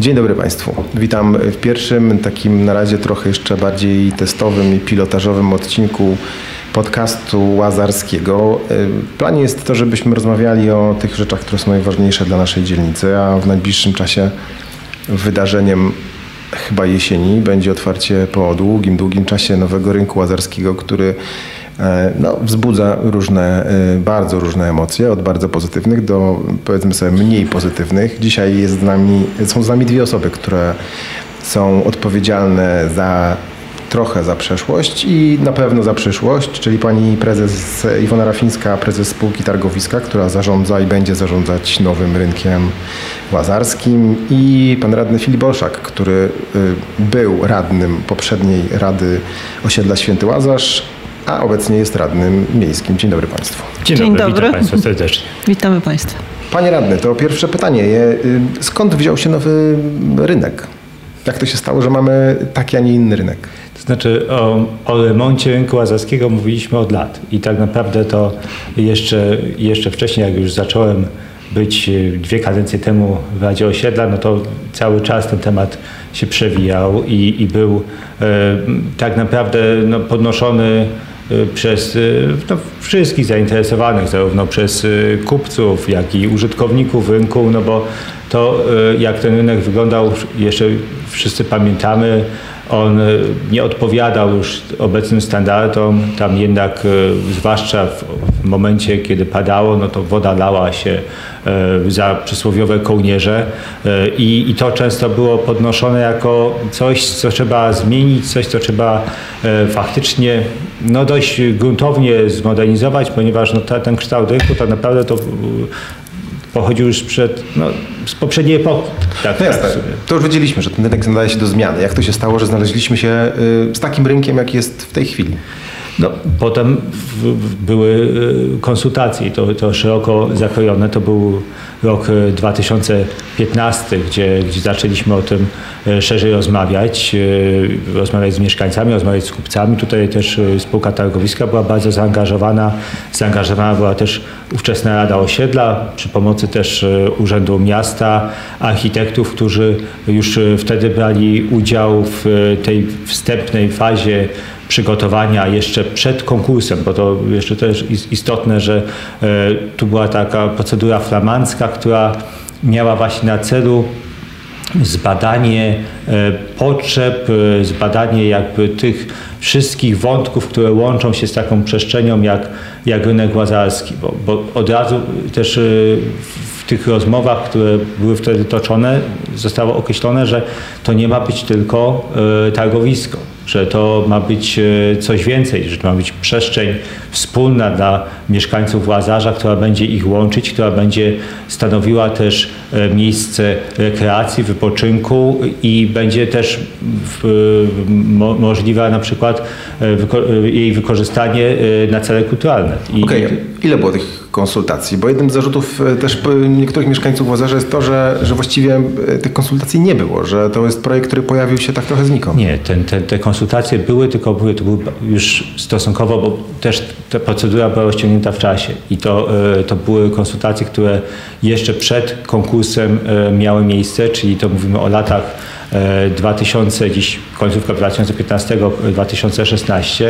Dzień dobry Państwu. Witam w pierwszym, takim na razie trochę jeszcze bardziej testowym i pilotażowym odcinku podcastu Łazarskiego. W planie jest to, żebyśmy rozmawiali o tych rzeczach, które są najważniejsze dla naszej dzielnicy, a w najbliższym czasie wydarzeniem chyba jesieni będzie otwarcie po długim, długim czasie nowego rynku łazarskiego, który no, wzbudza różne, e, bardzo różne emocje, od bardzo pozytywnych do powiedzmy sobie mniej pozytywnych. Dzisiaj jest z nami, są z nami dwie osoby, które są odpowiedzialne za trochę za przeszłość i na pewno za przyszłość, czyli pani prezes Iwona Rafińska, prezes spółki Targowiska, która zarządza i będzie zarządzać nowym rynkiem łazarskim i pan radny Filip Olszak, który y, był radnym poprzedniej Rady Osiedla Święty Łazarz, a obecnie jest radnym miejskim. Dzień dobry Państwu. Dzień, Dzień dobry, dobry. witam Państwa serdecznie. Witamy Państwa. Panie radny, to pierwsze pytanie. Y, Skąd wziął się nowy rynek? Jak to się stało, że mamy taki, a nie inny rynek? To znaczy o, o remoncie rynku łazarskiego mówiliśmy od lat i tak naprawdę to jeszcze, jeszcze wcześniej, jak już zacząłem być e, dwie kadencje temu w Radzie Osiedla, no to cały czas ten temat się przewijał i, i był e, tak naprawdę no, podnoszony przez e, no, wszystkich zainteresowanych, zarówno przez e, kupców, jak i użytkowników rynku, no bo to jak ten rynek wyglądał, jeszcze wszyscy pamiętamy, on nie odpowiadał już obecnym standardom. Tam jednak, zwłaszcza w, momencie, kiedy padało, no to woda lała się za przysłowiowe kołnierze i, i to często było podnoszone jako coś, co trzeba zmienić, coś, co trzeba faktycznie no, dość gruntownie zmodernizować, ponieważ no, ta, ten kształt rynku tak naprawdę to e, pochodził już przed, no, z poprzedniej epoki. Tak, No jasne, tak to już wiedzieliśmy, że ten rynek nadaje się do zmiany. Jak to się stało, że znaleźliśmy się y, z takim rynkiem, jak jest w tej chwili? No, potem były y, konsultacje, to, to szeroko zakrojone. To był rok y, 2015, gdzie, gdzie zaczęliśmy o tym y, szerzej rozmawiać, rozmawiać z mieszkańcami, rozmawiać z kupcami. Tutaj też spółka targowiska była bardzo zaangażowana. Zaangażowana była też ówczesna Rada Osiedla przy pomocy też Urzędu Miasta, architektów, którzy już wtedy brali udział w tej wstępnej fazie przygotowania jeszcze przed konkursem, bo to jeszcze też is- istotne, że e, tu była taka procedura flamandzka, która miała właśnie na celu zbadanie e, potrzeb, e, zbadanie jakby tych wszystkich wątków, które łączą się z taką przestrzenią jak, jak rynek łazarski, bo, bo od razu też w tych rozmowach, które były wtedy toczone, zostało określone, że to nie ma być tylko targowisko, że to ma być e, coś więcej, że to ma być przestrzeń wspólna dla mieszkańców Łazarza, która będzie ich łączyć, która będzie stanowiła też e, miejsce rekreacji, wypoczynku i będzie też w, mo, możliwe na przykład e, e, jej wykorzystanie na cele kulturalne. I, Okej, ile było tych konsultacji? Bo jednym z zarzutów też niektórych mieszkańców Łazarza jest to, że, że właściwie tych konsultacji nie było, że to jest projekt, który pojawił się tak trochę znikąd. Nie, ten, ten, te konsultacje były, tylko były, to były już stosunkowo, bo też ta procedura była rozciągnięta w czasie i to, e, to były konsultacje, które jeszcze przed konkursem e, miały miejsce, czyli to mówimy o latach 2000, dziś końcówka 2015-2016.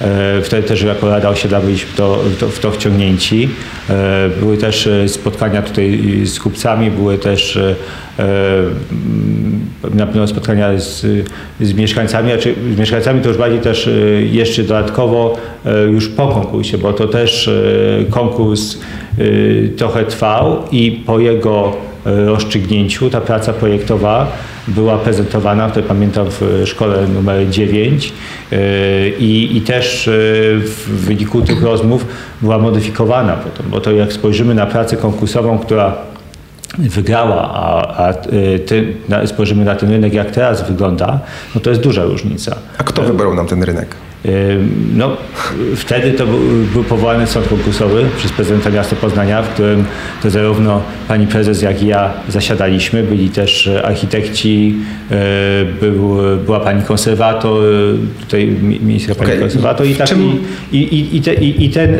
E, Wtedy też jako Rada Osiedla byliśmy w to, w to, w to wciągnięci. E, Były też e, spotkania tutaj z kupcami, były też e, na pewno spotkania z, z mieszkańcami, a czy z mieszkańcami to już bardziej też e, jeszcze dodatkowo e, już po konkursie, bo to też e, konkurs e, trochę trwał i po jego e, rozstrzygnięciu ta praca projektowa była prezentowana, wtedy pamiętam w szkole numer 9 e, i, i też e, w wyniku tych rozmów była modyfikowana potem, bo to jak spojrzymy na pracę konkursową, która wygrała, a, a ty, na, spojrzymy na ten rynek, jak teraz wygląda, no to jest duża różnica. A kto wybrał nam ten rynek? No, wtedy to był, był powołany sąd konkursowy przez prezydenta miasta Poznania, w którym to zarówno pani prezes, jak i ja zasiadaliśmy. Byli też architekci, był, była pani konserwator, tutaj miejska pani okay. konserwator i, tak, czym... i, i, i, te, i, ten,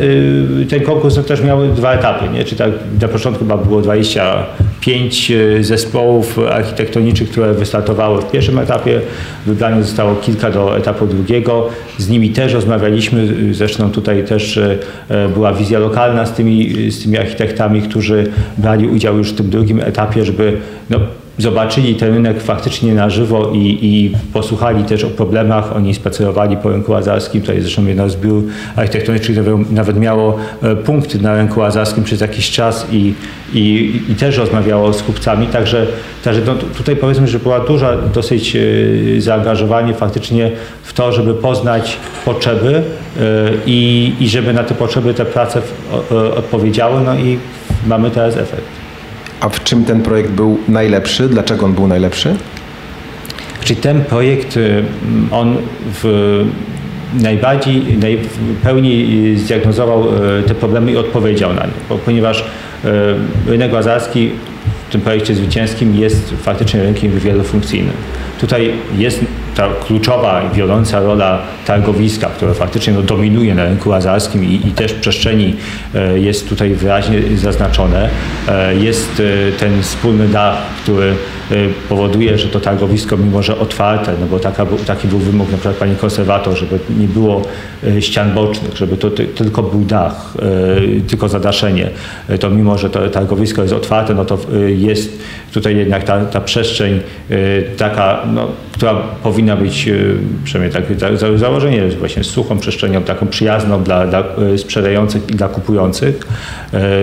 ten konkurs no, też miał dwa etapy. Nie? Czy tak, na początku chyba było 25 zespołów architektoniczych, które wystartowały w pierwszym etapie. Wybranych zostało kilka do etapu drugiego. Z nimi też rozmawialiśmy. Zresztą tutaj też e, była wizja lokalna z tymi, z tymi architektami, którzy brali udział już w tym drugim etapie, żeby no, zobaczyli ten rynek faktycznie na żywo i, i posłuchali też o problemach. Oni spacerowali po rynku azarskim. Tutaj zresztą jedno z biur architektonicznych nawet miało e, punkt na rynku azarskim przez jakiś czas i, i, i też rozmawiało z kupcami. Także, także no, tutaj powiedzmy, że była duża dosyć e, zaangażowanie faktycznie w to, żeby poznać potrzeby e, i, i żeby na te potrzeby te prace odpowiedziały. No i mamy teraz efekt. A w czym ten projekt był najlepszy? Dlaczego on był najlepszy? Czyli ten projekt, y, on w najbardziej, najpełniej zdiagnozował y, te problemy i odpowiedział na nie, ponieważ y, rynek łazarski w tym projekcie zwycięskim jest faktycznie rynkiem wielofunkcyjnym. Tutaj jest ta kluczowa i wiodąca rola targowiska, które faktycznie no, dominuje na rynku azarskim i, i też w przestrzeni e, jest tutaj wyraźnie zaznaczone. E, jest e, ten wspólny dach, który powoduje, że to targowisko, mimo że otwarte, no bo taka, taki był wymóg na przykład pani konserwator, żeby nie było ścian bocznych, żeby to tylko był dach, tylko zadaszenie, to mimo, że to targowisko jest otwarte, no to jest tutaj jednak ta, ta przestrzeń taka, no, która powinna być, przynajmniej takie za, założenie, jest właśnie suchą przestrzenią, taką przyjazną dla, dla sprzedających i dla kupujących.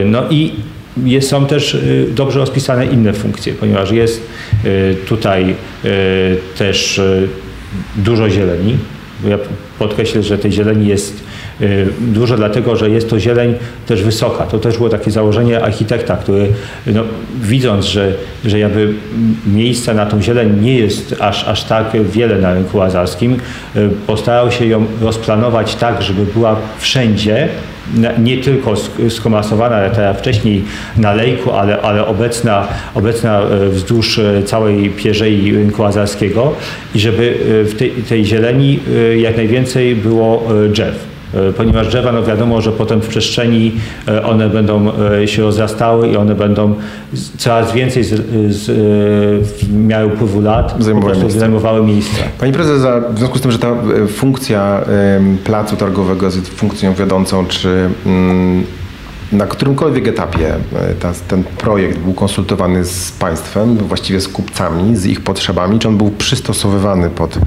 No i jest, są też dobrze rozpisane inne funkcje, ponieważ jest tutaj też dużo zieleni. Ja podkreślę, że tej zieleni jest Y, dużo dlatego, że jest to zieleń też wysoka. To też było takie założenie architekta, który no, widząc, że, że jakby miejsca na tą zieleń nie jest aż, aż tak wiele na rynku azarskim, y, postarał się ją rozplanować tak, żeby była wszędzie, nie tylko skomasowana teraz wcześniej na lejku, ale, ale obecna, obecna y, wzdłuż całej pierzei rynku azarskiego i żeby w tej, tej zieleni jak najwięcej było drzew. E, ponieważ drzewa, no wiadomo, że potem w przestrzeni e, one będą e, się rozrastały i one będą coraz więcej z, z, miały upływu lat zajmowały, miejsce. zajmowały miejsce. Pani prezes, w związku z tym, że ta funkcja placu targowego jest funkcją wiodącą, czy mm, na którymkolwiek etapie e, ta, ten projekt był konsultowany z państwem, właściwie z kupcami, z ich potrzebami, czy on był przystosowywany pod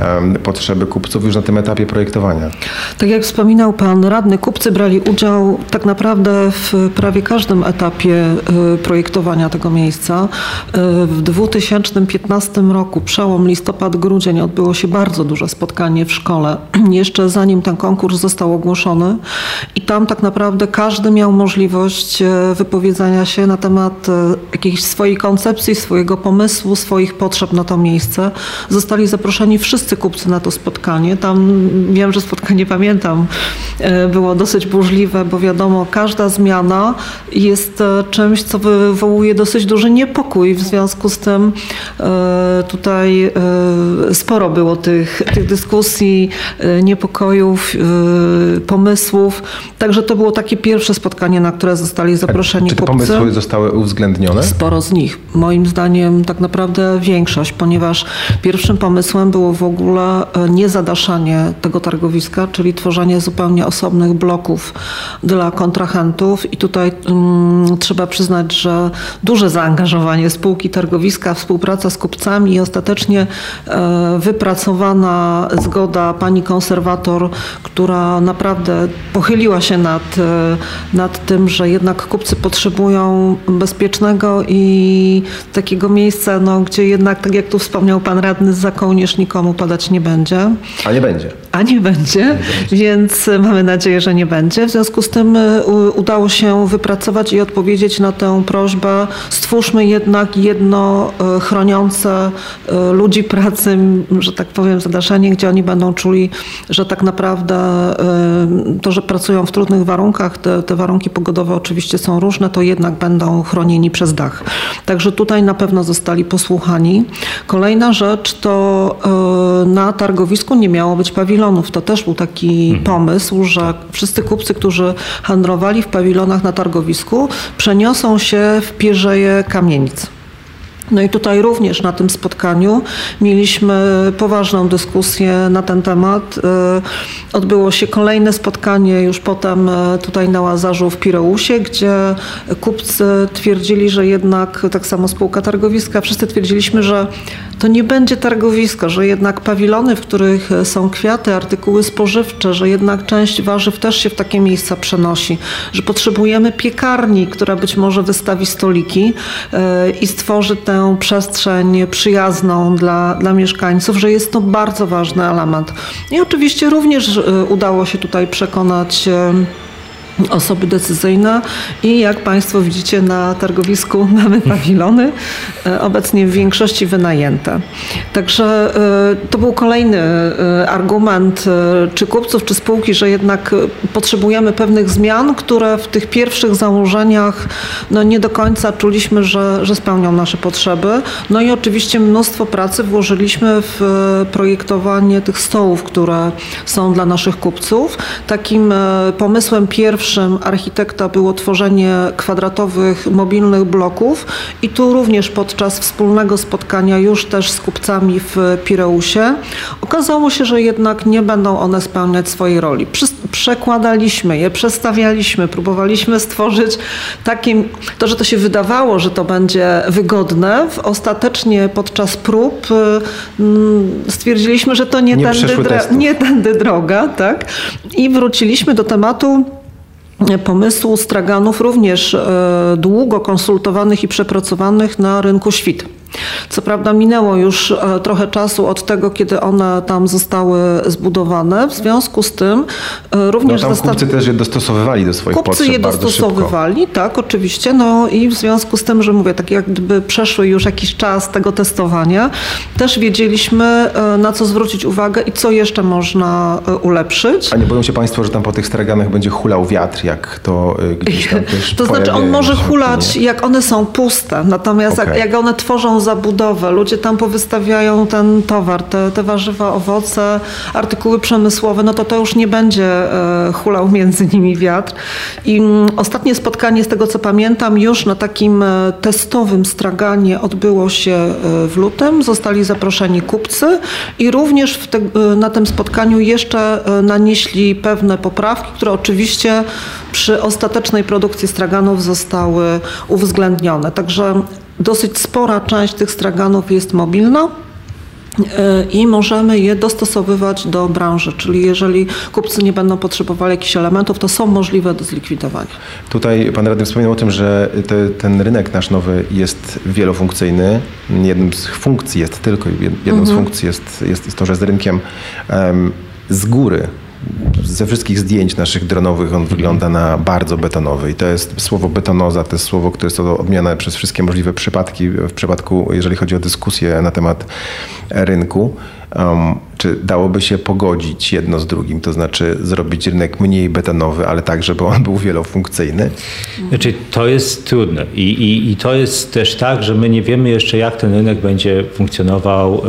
um, potrzeby kupców już na tym etapie projektowania? Tak jak wspominał pan radny, kupcy brali udział tak naprawdę w prawie każdym etapie e, projektowania tego miejsca. E, w 2015 roku, przełom listopad-grudzień, odbyło się bardzo duże spotkanie w szkole, jeszcze zanim ten konkurs został ogłoszony i tam tak naprawdę każdy miał miał możliwość e, wypowiedzenia się na temat e, jakiejś swojej koncepcji, swojego pomysłu, swoich potrzeb na to miejsce. Zostali zaproszeni wszyscy kupcy na to spotkanie. Tam wiem, że spotkanie pamiętam, e, było dosyć burzliwe, bo wiadomo, każda zmiana jest czymś, co wywołuje dosyć duży niepokój. W związku z tym tutaj sporo było tych, tych dyskusji, niepokojów, pomysłów. Także to było takie pierwsze spotkanie spotkanie, na które zostali zaproszeni Czy te kupcy. pomysły zostały uwzględnione? Sporo z nich. Moim zdaniem tak naprawdę większość, ponieważ pierwszym pomysłem było w ogóle e, niezadaszanie tego targowiska, czyli tworzenie zupełnie osobnych bloków dla kontrahentów i tutaj mm, trzeba przyznać, że duże zaangażowanie spółki targowiska, współpraca z kupcami i ostatecznie e, wypracowana zgoda pani konserwator, która naprawdę pochyliła się nad, e, nad nad tym, że jednak kupcy potrzebują bezpiecznego i takiego miejsca, no, gdzie jednak, tak jak tu wspomniał pan radny, za kołnierz nikomu padać nie będzie. A nie będzie. A nie będzie, więc mamy nadzieję, że nie będzie. W związku z tym e, udało się wypracować i odpowiedzieć na tę prośbę. Stwórzmy jednak jedno e, chroniące e, ludzi pracy, że tak powiem, zadaszenie, gdzie oni będą czuli, że tak naprawdę to, że pracują w trudnych warunkach, te, te warunki pogodowe oczywiście są różne, to jednak będą chronieni przez dach. Także tutaj na pewno zostali posłuchani. Kolejna rzecz to na targowisku nie miało być pawilonów. To też był taki mhm. pomysł, że wszyscy kupcy, którzy handlowali w pawilonach na targowisku, przeniosą się w Pierzeje Kamienic. No i tutaj również na tym spotkaniu mieliśmy poważną dyskusję na ten temat. E, odbyło się kolejne spotkanie już potem e, tutaj na Łazarzu w Pireusie, gdzie kupcy twierdzili, że jednak tak samo spółka targowiska, wszyscy twierdziliśmy, że to nie będzie targowisko, że jednak pawilony, w których są kwiaty, artykuły spożywcze, że jednak część warzyw też się w takie miejsca przenosi, że potrzebujemy piekarni, która być może wystawi stoliki e, i stworzy tę przestrzeń przyjazną dla, dla mieszkańców, że jest to bardzo ważny element. I oczywiście również e, udało się tutaj przekonać e, osoby decyzyjne i jak Państwo widzicie na targowisku mamy pawilony, e, obecnie w większości wynajęte. Także e, to był kolejny e, argument czy kupców, czy spółki, że jednak potrzebujemy pewnych zmian, które w tych pierwszych założeniach no nie do końca czuliśmy, że, że spełnią nasze potrzeby. No i oczywiście mnóstwo pracy włożyliśmy w projektowanie tych stołów, które są dla naszych kupców. Takim pomysłem pierwszym pierwszym architekta było tworzenie kwadratowych, mobilnych bloków i tu również podczas wspólnego spotkania już też z kupcami w Pireusie okazało się, że jednak nie będą one spełniać swojej roli. Przekładaliśmy je, przestawialiśmy, próbowaliśmy stworzyć takie, to, że to się wydawało, że to będzie wygodne, ostatecznie podczas prób mm, stwierdziliśmy, że to nie, nie, tędy, nie tędy droga, tak? I wróciliśmy do tematu pomysłu straganów również e, długo konsultowanych i przepracowanych na rynku świt. Co prawda minęło już e, trochę czasu od tego, kiedy one tam zostały zbudowane. W związku z tym e, również... No tam kupcy też je dostosowywali do swoich kupcy potrzeb je dostosowywali, tak, oczywiście. No i w związku z tym, że mówię, tak jak gdyby przeszły już jakiś czas tego testowania, też wiedzieliśmy, e, na co zwrócić uwagę i co jeszcze można ulepszyć. A nie boją się Państwo, że tam po tych straganach będzie hulał wiatr, jak to gdzieś tam też To znaczy on może hulać, jak one są puste, natomiast okay. jak, jak one tworzą zabudowę, ludzie tam powystawiają ten towar, te, te warzywa, owoce, artykuły przemysłowe, no to to już nie będzie e, hulał między nimi wiatr. I mm, ostatnie spotkanie, z tego co pamiętam, już na takim e, testowym straganie odbyło się e, w lutym. Zostali zaproszeni kupcy i również te, na tym spotkaniu jeszcze nanieśli pewne poprawki, które oczywiście przy ostatecznej produkcji straganów zostały uwzględnione. Także dosyć spora część tych straganów jest mobilna e, i możemy je dostosowywać do branży, czyli jeżeli kupcy nie będą potrzebowali jakichś elementów, to są możliwe do zlikwidowania. Tutaj pan radny wspomniał o tym, że te, ten rynek nasz nowy jest wielofunkcyjny. Jedną z funkcji jest tylko, jedną mhm. z funkcji jest, jest to, że z rynkiem um, z góry ze wszystkich zdjęć naszych dronowych on wygląda na bardzo betonowy i to jest słowo betonoza, to jest słowo, które jest odmieniane przez wszystkie możliwe przypadki w przypadku, jeżeli chodzi o dyskusję na temat rynku. Um, czy dałoby się pogodzić jedno z drugim, to znaczy zrobić rynek mniej betonowy, ale tak, żeby on był wielofunkcyjny? Znaczy, to jest trudne I, i, i to jest też tak, że my nie wiemy jeszcze, jak ten rynek będzie funkcjonował e,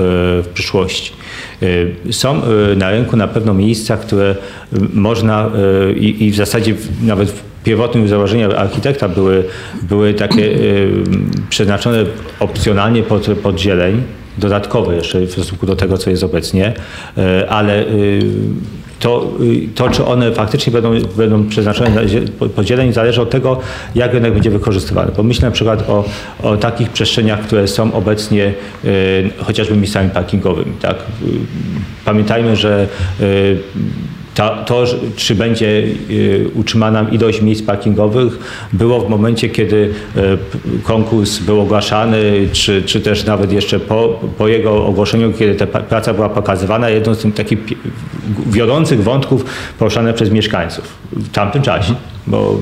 w przyszłości. E, są e, na rynku na pewno miejsca, które można i, w zasadzie nawet w pierwotnym założeniu architekta były, były takie przeznaczone opcjonalnie pod, pod zieleń, dodatkowe jeszcze w stosunku do tego, co jest obecnie, ale y, to, y, to czy one faktycznie będą, będą przeznaczone na podzielenie, zależy od tego, jak rynek będzie wykorzystywany. Bo myślę na przykład o, o takich przestrzeniach, które są obecnie y, chociażby miejscami parkingowymi. Tak? Pamiętajmy, że ta, to, czy będzie y, utrzymana ilość miejsc parkingowych, było w momencie, kiedy y, konkurs był ogłaszany, czy, czy też nawet jeszcze po, po jego ogłoszeniu, kiedy ta praca była pokazywana, jedną z tych takich wiodących wątków poruszane przez mieszkańców w tamtym czasie. Bo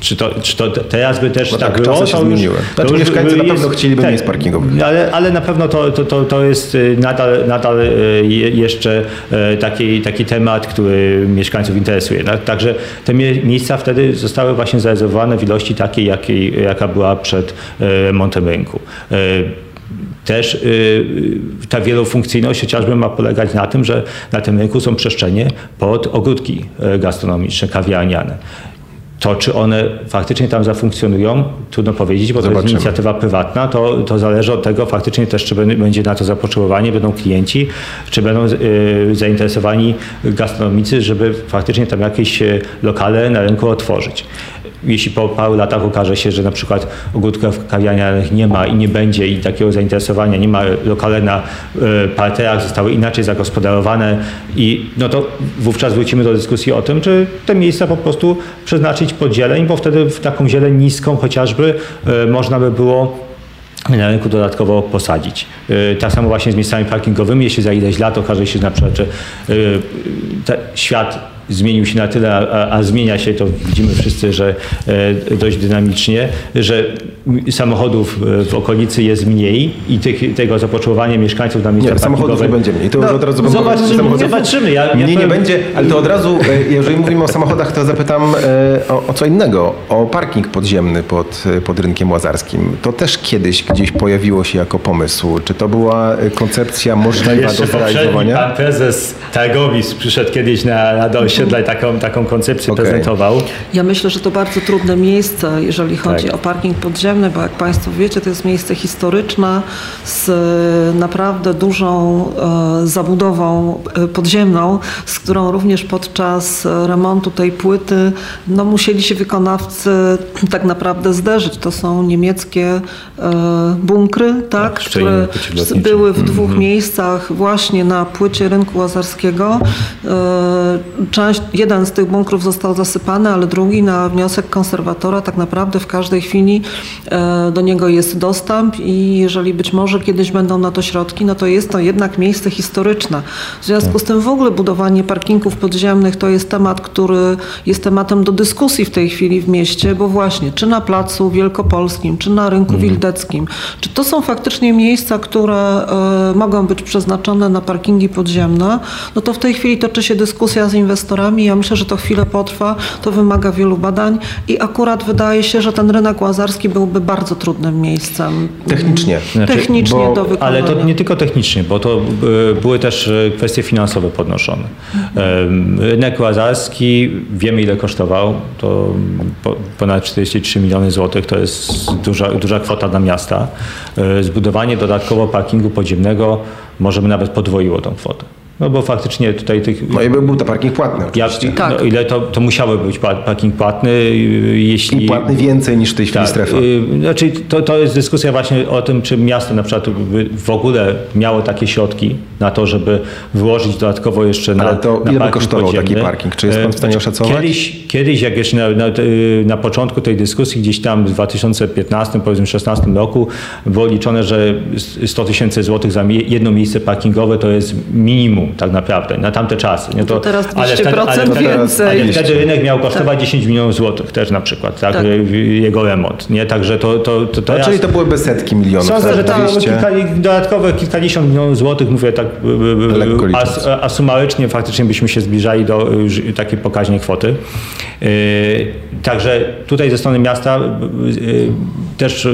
czy to, czy to teraz by też Bo tak, tak, było? się to już- zmieniły. to Znaczy mieszkańcy na jest- pewno chcieliby miejsc parkingowych. Ale, ale na pewno to, to, to, to jest y, nadal, nadal y, je- jeszcze taki, taki temat, który mieszkańców interesuje. Także te mie- miejsca wtedy zostały właśnie zarezerwowane w ilości takiej, jakiej, jaka była przed y, remontem rynku. Y, Też y, y, ta wielofunkcyjność chociażby ma polegać na tym, że na tym rynku są przestrzenie pod ogródki y, gastronomiczne, kawiarniane. To, czy one faktycznie tam zafunkcjonują, trudno powiedzieć, bo to jest Zobaczymy. inicjatywa prywatna, to, to zależy od tego faktycznie też, czy będzie- na to zapotrzebowanie, będą klienci, czy będą y, zainteresowani gastronomicy, żeby faktycznie tam jakieś y, lokale na rynku otworzyć. Jeśli po paru latach okaże się, że na przykład ogródków kawiarnianych nie ma i nie będzie i takiego zainteresowania, nie ma lokale na y, parterach, zostały inaczej zagospodarowane i no to wówczas wrócimy do dyskusji o tym, czy te miejsca po prostu przeznaczyć pod zieleń, bo wtedy w taką zieleń niską chociażby y, można by było na rynku dodatkowo posadzić. Y, Tak samo właśnie z miejscami parkingowymi, jeśli za ileś lat okaże się na przykład, że świat zmienił się na tyle, a, a zmienia się, to widzimy wszyscy, że e, dość dynamicznie, że samochodów e, w okolicy jest mniej i tych, tego zapotrzebowania mieszkańców na miejsca Nie, samochodów nie będzie mniej. To już No, od razu bym zobaczymy, samochodów zobaczymy. Ja, ja Mniej nie powiem- będzie, ale to od razu, e, jeżeli mówimy o samochodach, to zapytam e, o, o co innego. O parking podziemny pod, pod rynkiem łazarskim. To też kiedyś gdzieś pojawiło się jako pomysł. Czy to była koncepcja możliwa do zrealizowania? pan prezes Targowic przyszedł kiedyś na, na do osiedla i taką, taką koncepcję Okej. prezentował. Ja myślę, że to bardzo trudne miejsce, jeżeli chodzi Tak. o parking podziemny, bo jak Państwo wiecie, to jest miejsce historyczne z e, naprawdę dużą e, zabudową e, podziemną, z którą również podczas remontu tej płyty no, musieli się wykonawcy tak naprawdę zderzyć. To są niemieckie bunkry, tak, Tak, które były w dwóch miejscach właśnie na płycie rynku łazarskiego. Część, jeden z tych bunkrów został zasypany, ale drugi na wniosek konserwatora tak naprawdę w każdej chwili do niego jest dostęp i jeżeli być może kiedyś będą na to środki, no to jest to jednak miejsce historyczne. W związku z tym w ogóle budowanie parkingów podziemnych to jest temat, który jest tematem do dyskusji w tej chwili w mieście, bo właśnie czy na Placu Wielkopolskim, czy na Rynku Wildeckim, czy to są faktycznie miejsca, które e, mogą być przeznaczone na parkingi podziemne, no to w tej chwili toczy się dyskusja z inwestorami. Ja myślę, że to chwilę potrwa, to wymaga wielu badań i akurat wydaje się, że ten rynek łazarski byłby bardzo trudnym miejscem. Technicznie. Znaczy, Technicznie bo- do wykonania. Ale to nie tylko technicznie, bo to e, były też e, kwestie finansowe podnoszone. Em, Rynek łazarski, wiemy ile kosztował, to po- ponad 43 miliony złotych, to jest duża, duża kwota dla miasta. E, Zbudowanie dodatkowo parkingu podziemnego może by nawet podwoiło tą kwotę. No bo faktycznie tutaj tych... No i by był to parking płatny jak, oczywiście. Tak. no, ile to, to musiałoby być pa- parking płatny, y, jeśli... I płatny więcej niż w tej chwili Tak, strefa. y, Znaczy, to, to jest dyskusja właśnie o tym, czy miasto na przykład by w ogóle miało takie środki na to, żeby wyłożyć dodatkowo jeszcze na Ale to na ile by parking kosztował taki podziemny. parking? Czy jest pan w stanie E, oszacować? Kiedyś, kiedyś jak jeszcze na, na, y, na początku tej dyskusji, gdzieś tam w 2015, powiedzmy 16 roku, było liczone, że 100 tysięcy złotych za jedno miejsce parkingowe to jest minimum tak naprawdę na tamte czasy. Nie? To teraz ale 200% wtedy, więcej. Ale wtedy rynek miał kosztować 10 milionów złotych też na przykład, tak, Tak. y, jego remont. Nie? Także to, to, to No, teraz... czyli to byłyby setki milionów. Sądzę, że tak, to były 200. kilka, dodatkowe kilkadziesiąt milionów złotych, mówię tak, y, y, Lekko a, licząc. a sumarycznie faktycznie byśmy się zbliżali do y, takiej pokaźnej kwoty. Y, Także tutaj ze strony miasta y, y, też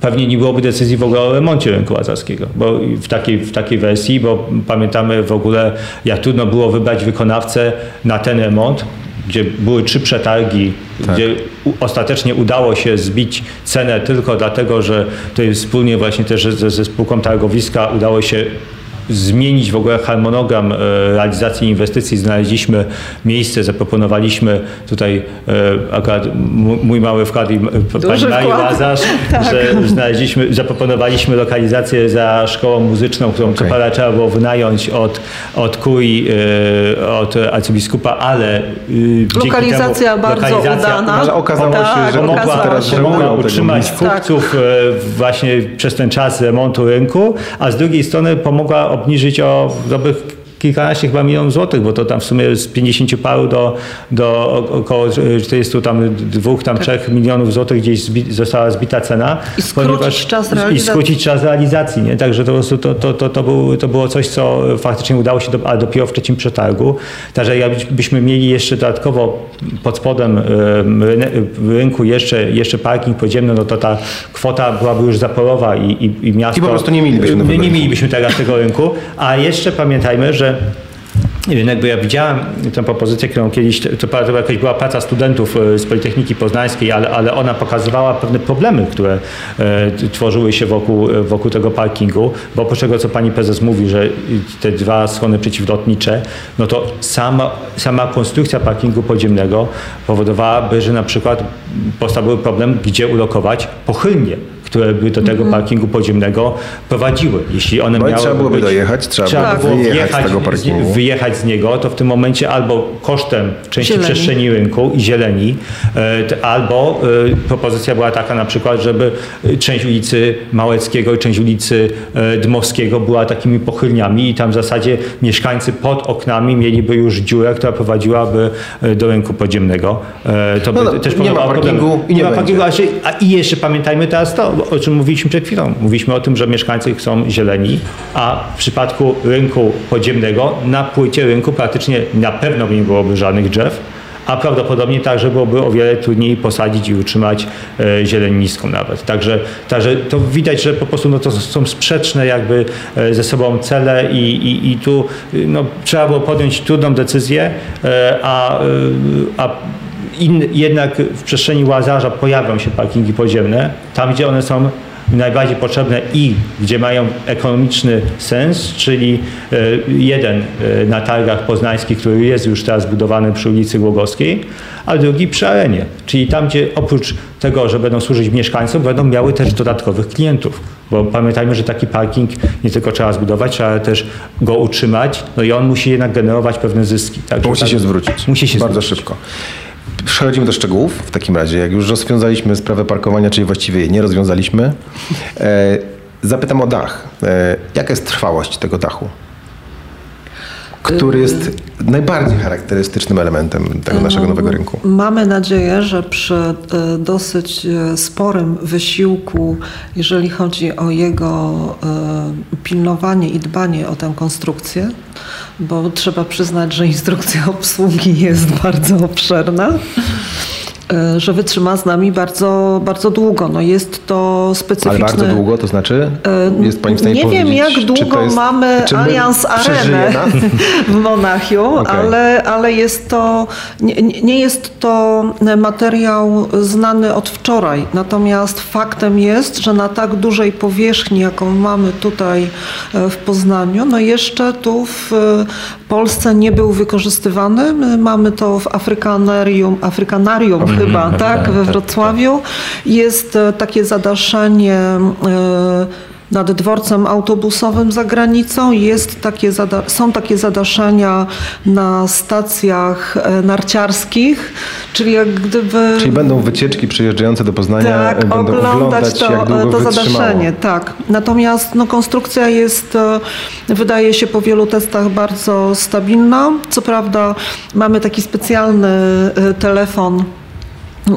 pewnie nie byłoby decyzji w ogóle o remoncie rynku łazarskiego, bo w takiej, w takiej wersji, bo pamiętamy w ogóle jak trudno było wybrać wykonawcę na ten remont, gdzie były trzy przetargi, Tak. gdzie ostatecznie udało się zbić cenę tylko dlatego, że to jest wspólnie właśnie też ze, ze spółką targowiska udało się zmienić w ogóle harmonogram e, realizacji inwestycji. Znaleźliśmy miejsce, zaproponowaliśmy tutaj e, akurat mój mały wkład i m- pani Marii. Łazarz, Tak. że znaleźliśmy, zaproponowaliśmy lokalizację za szkołą muzyczną, którą co Okej. parę trzeba było wynająć od, od kurii, e, od arcybiskupa, ale e, dzięki Lokalizacja temu, bardzo lokalizacja udana. Ale okazało się, Tak, że pomogła, kupcy teraz się. pomogła żałują tego utrzymać kupców e, właśnie przez ten czas remontu rynku, a z drugiej strony pomogła obniżyć o dobrych kilkanaście chyba milionów złotych, bo to tam w sumie z 50 paru do, do około 40 tam dwóch, tam trzech milionów złotych gdzieś zbi, została zbita cena. I skrócić czas I realizacji. skrócić czas realizacji, nie? Także to, po prostu to, to, to, to, był, to było coś, co faktycznie udało się, do, ale dopiero w trzecim przetargu. Także jakbyśmy mieli jeszcze dodatkowo pod spodem rynku jeszcze, jeszcze parking podziemny, no to ta kwota byłaby już zaporowa i, i, i miasto... I po prostu nie mielibyśmy nie mielibyśmy teraz tego rynku, a jeszcze pamiętajmy, że nie wiem, jakby ja widziałem tę propozycję, którą kiedyś, to, to jakaś była praca studentów e, z Politechniki Poznańskiej, ale, ale ona pokazywała pewne problemy, które e, tworzyły się wokół, e, wokół tego parkingu, bo oprócz tego, co pani prezes mówi, że te dwa schody przeciwlotnicze, no to sama, sama konstrukcja parkingu podziemnego powodowałaby, że na przykład powstałby problem, gdzie ulokować pochylnie które by do tego parkingu podziemnego prowadziły. Jeśli one No i miały trzeba byłoby być, dojechać, trzeba Tak. było wyjechać z tego z, parkingu. wyjechać z niego, to w tym momencie albo kosztem części Zieleni. przestrzeni rynku i zieleni, e, albo e, propozycja była taka na przykład, żeby e, część ulicy Małeckiego i część ulicy Dmowskiego była takimi pochylniami i tam w zasadzie mieszkańcy pod oknami mieliby już dziurę, która prowadziłaby do rynku podziemnego. To by No, no, też nie ma parkingu problemy. i nie ma będzie. parkingu, a, się, a i jeszcze pamiętajmy teraz to, o czym mówiliśmy przed chwilą. Mówiliśmy o tym, że mieszkańcy są zieleni, a w przypadku rynku podziemnego na płycie rynku praktycznie na pewno nie byłoby żadnych drzew, a prawdopodobnie także byłoby o wiele trudniej posadzić i utrzymać e, zieleń niską nawet. Także, także to widać, że po prostu no, to są sprzeczne jakby e, ze sobą cele i, i, i tu no, trzeba było podjąć trudną decyzję, e, a, y, a in, jednak w przestrzeni Łazarza pojawią się parkingi podziemne, tam gdzie one są najbardziej potrzebne i gdzie mają ekonomiczny sens, czyli e, jeden e, na targach poznańskich, który jest już teraz budowany przy ulicy Głogowskiej, a drugi przy arenie, czyli tam, gdzie oprócz tego, że będą służyć mieszkańcom, będą miały też dodatkowych klientów. Bo pamiętajmy, że taki parking nie tylko trzeba zbudować, trzeba też go utrzymać, no i on musi jednak generować pewne zyski. Także Musi tak- się zwrócić. Musi się Bardzo zwrócić. szybko. Przechodzimy do szczegółów w takim razie. Jak już rozwiązaliśmy sprawę parkowania, czyli właściwie jej nie rozwiązaliśmy, e, zapytam o dach. E, jaka jest trwałość tego dachu? Który jest najbardziej charakterystycznym elementem tego naszego nowego rynku. Mamy nadzieję, że przy e, dosyć e, sporym wysiłku, jeżeli chodzi o jego e, pilnowanie i dbanie o tę konstrukcję, bo trzeba przyznać, że instrukcja obsługi jest bardzo obszerna, że wytrzyma z nami bardzo, bardzo długo. No jest to Ale specyficzny... bardzo długo, to znaczy? E, Jest Pani w stanie Nie wiem, powiedzieć, jak długo jest- mamy Allianz Arenę w Monachium, Okej. ale, ale jest to, nie, nie jest to materiał znany od wczoraj. Natomiast faktem jest, że na tak dużej powierzchni, jaką mamy tutaj e, w Poznaniu, no jeszcze tu w e, Polsce nie był wykorzystywany. My mamy to w Afrykanarium, Afrykanarium chyba, tak, we Wrocławiu. Jest e, takie zadaszenie e, nad dworcem autobusowym za granicą. Jest takie są takie zadaszenia na stacjach e, narciarskich, czyli jak gdyby... Czyli będą wycieczki przyjeżdżające do Poznania, tak, będą oglądać oglądać, to, jak długo to zadaszenie. Tak. Natomiast no, konstrukcja jest, wydaje się po wielu testach bardzo stabilna. Co prawda mamy taki specjalny telefon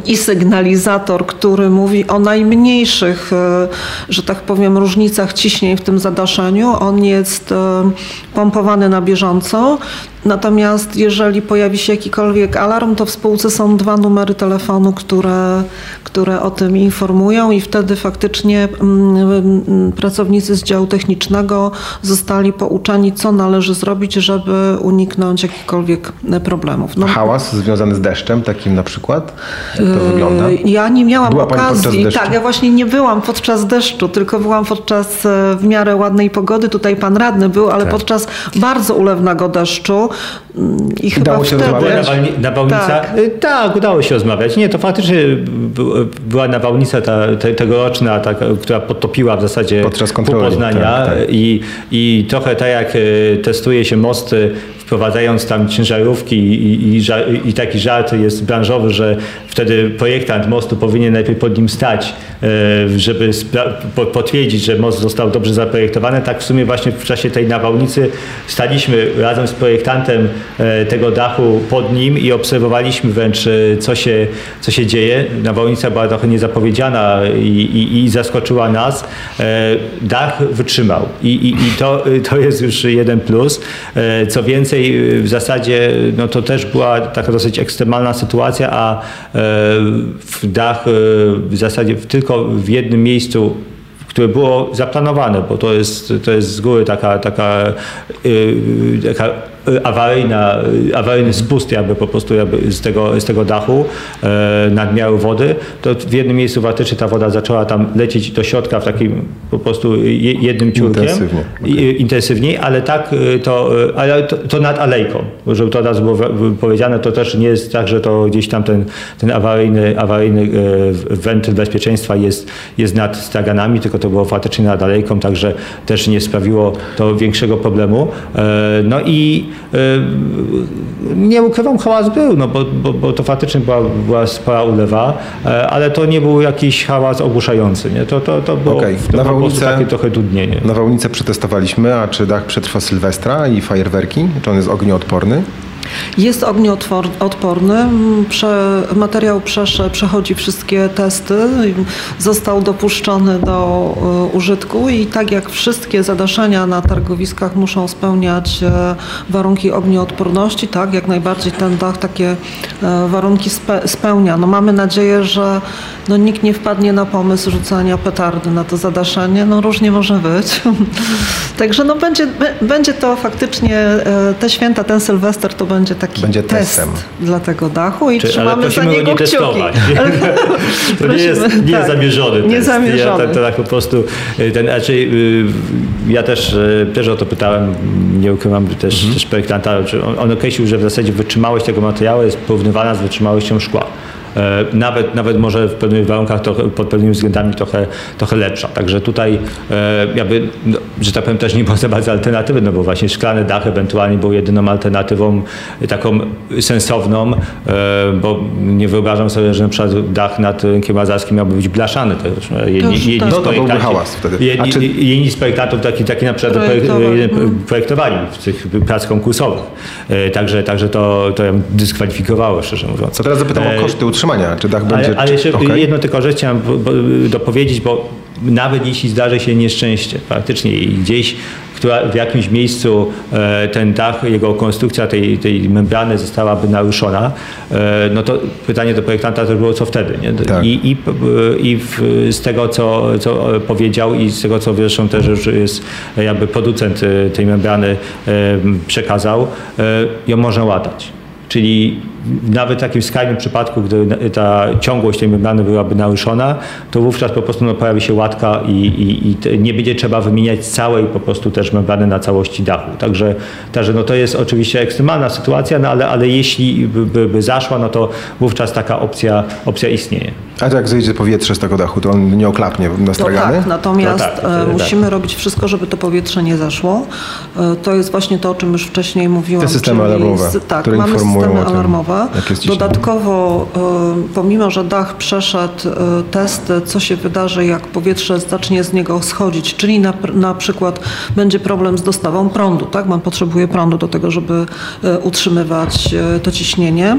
i sygnalizator, który mówi o najmniejszych, e, że tak powiem, różnicach ciśnień w tym zadaszeniu. On jest e, pompowany na bieżąco. Natomiast jeżeli pojawi się jakikolwiek alarm, to w spółce są dwa numery telefonu, które, które o tym informują i wtedy faktycznie mm, mm, pracownicy z działu technicznego zostali pouczeni, co należy zrobić, żeby uniknąć jakichkolwiek problemów. No, Hałas związany z deszczem, takim na przykład? Jak to wygląda? E, Ja nie miałam Była okazji. Tak, ja właśnie nie byłam podczas deszczu, tylko byłam podczas e, w miarę ładnej pogody. Tutaj pan radny był, ale Tak. podczas bardzo ulewnego deszczu. mm, I chyba Udało się wtedy... Rozmawiać? nawałnica? Tak. Y, Tak, udało się rozmawiać. Nie, to faktycznie by- była nawałnica ta, te, tegoroczna, ta, która podtopiła w zasadzie Podczas kontroli, Poznania tak, tak. I, i trochę tak jak y, testuje się mosty, wprowadzając tam ciężarówki i, i, i taki żart jest branżowy, że wtedy projektant mostu powinien najpierw pod nim stać, y, żeby potwierdzić, że most został dobrze zaprojektowany. Tak w sumie właśnie w czasie tej nawałnicy staliśmy razem z projektantem e, tego dachu pod nim i obserwowaliśmy wręcz, e, co się, co się dzieje. Nawałnica była trochę niezapowiedziana i, i, i zaskoczyła nas. E, Dach wytrzymał i, i, i to, to jest już jeden plus. E, Co więcej, w zasadzie no to też była taka dosyć ekstremalna sytuacja, a e, w dach e, w zasadzie tylko w jednym miejscu które było zaplanowane, bo to jest, to jest z góry taka, taka, yy, taka yy, awaryjna, awaryjny spust jakby po prostu jakby z, tego, z tego dachu yy, nadmiaru wody, to w jednym miejscu faktycznie ta woda zaczęła tam lecieć do środka w takim po prostu je- jednym ciurkiem. Intensywnie, I- intensywniej, ale tak y, to, y, ale to, to nad alejką, żeby to raz było powiedziane, to też nie jest tak, że to gdzieś tam ten, ten awaryjny, awaryjny y, wentyl bezpieczeństwa jest, jest nad straganami, tylko to było faktycznie nad alejką, także też nie sprawiło to większego problemu. E, No i nie ukrywam, hałas był, no bo, bo, bo to faktycznie była, była spora ulewa, e, ale to nie był jakiś hałas ogłuszający, nie? To, to, to było Okej, to było prostu nawałnice- takie trochę dudnienie. Nawałnicę przetestowaliśmy, a czy dach przetrwa Sylwestra i fajerwerki? Czy on jest ognioodporny? Jest ognioodporny. Mm, Prze, materiał przesze, przechodzi wszystkie testy. Został dopuszczony do e, użytku i tak jak wszystkie zadaszenia na targowiskach muszą spełniać e, warunki ognioodporności, tak jak najbardziej ten dach takie e, warunki spe, spełnia. No mamy nadzieję, że no, nikt nie wpadnie na pomysł rzucania petardy na to zadaszenie. No różnie może być. Także no, będzie, będzie to faktycznie te święta, ten Sylwester to będzie taki Będzie test testem. dla tego dachu i Czy- ale trzymamy za prosimy go niego nie kciuki. testować. To nie jest, tak. zamierzony Nie test. Ja, to, to tak po prostu, y, ten, znaczy, y, ja też, y, też o to pytałem, nie ukrywam, też, Mhm. też projektanta, on, on określił, że w zasadzie wytrzymałość tego materiału jest porównywana z wytrzymałością szkła. E, Nawet, nawet może w pewnych warunkach trochę, pod pewnymi względami trochę, trochę lepsza. Także tutaj e, jakby, no, że tak powiem, też nie było za bardzo alternatywy, no bo właśnie szklany dach ewentualnie był jedyną alternatywą taką sensowną, e, bo nie wyobrażam sobie, że na przykład dach nad rynkiem mazarskim miałby być blaszany. To już, e, jedni, już jedni No to byłby hałas wtedy. Jedni, czy- jedni z projektantów taki, taki na przykład Projektowali. projek- jeden projektowali w tych prac konkursowych. Także, także to, to ją dyskwalifikowało, szczerze mówiąc. Co teraz zapytam o koszty utrzymania. Czy dach będzie... ale, ale jeszcze okej? jedno tylko rzecz chciałem dopowiedzieć, bo nawet jeśli zdarzy się nieszczęście faktycznie i gdzieś która w jakimś miejscu e, ten dach, jego konstrukcja tej, tej membrany zostałaby naruszona, e, no to pytanie do projektanta też było, co wtedy. Nie? Tak. I, i, i w, z tego, co, co powiedział i z tego, co zresztą też już jest jakby producent e, tej membrany e, przekazał, e, ją można łatać. Czyli nawet w takim skrajnym przypadku, gdy ta ciągłość tej membrany byłaby naruszona, to wówczas po prostu no, pojawi się łatka i, i, i nie będzie trzeba wymieniać całej po prostu też membrany na całości dachu. Także, także no, to jest oczywiście ekstremalna sytuacja, no, ale, ale jeśli by, by, by zaszła, no to wówczas taka opcja, opcja istnieje. A to jak zejdzie powietrze z tego dachu, to on nie oklapnie na To tak, natomiast To tak, e, wtedy musimy robić wszystko, żeby to powietrze nie zeszło. E, To jest właśnie to, o czym już wcześniej mówiłam. Te systemy alarmowe, z- tak, które mamy informują systemy o tym, alarmowe. Dodatkowo, e, pomimo, że dach przeszedł e, testy, co się wydarzy, jak powietrze zacznie z niego schodzić, czyli na, na przykład będzie problem z dostawą prądu, tak? Man potrzebuje prądu do tego, żeby e, utrzymywać to ciśnienie.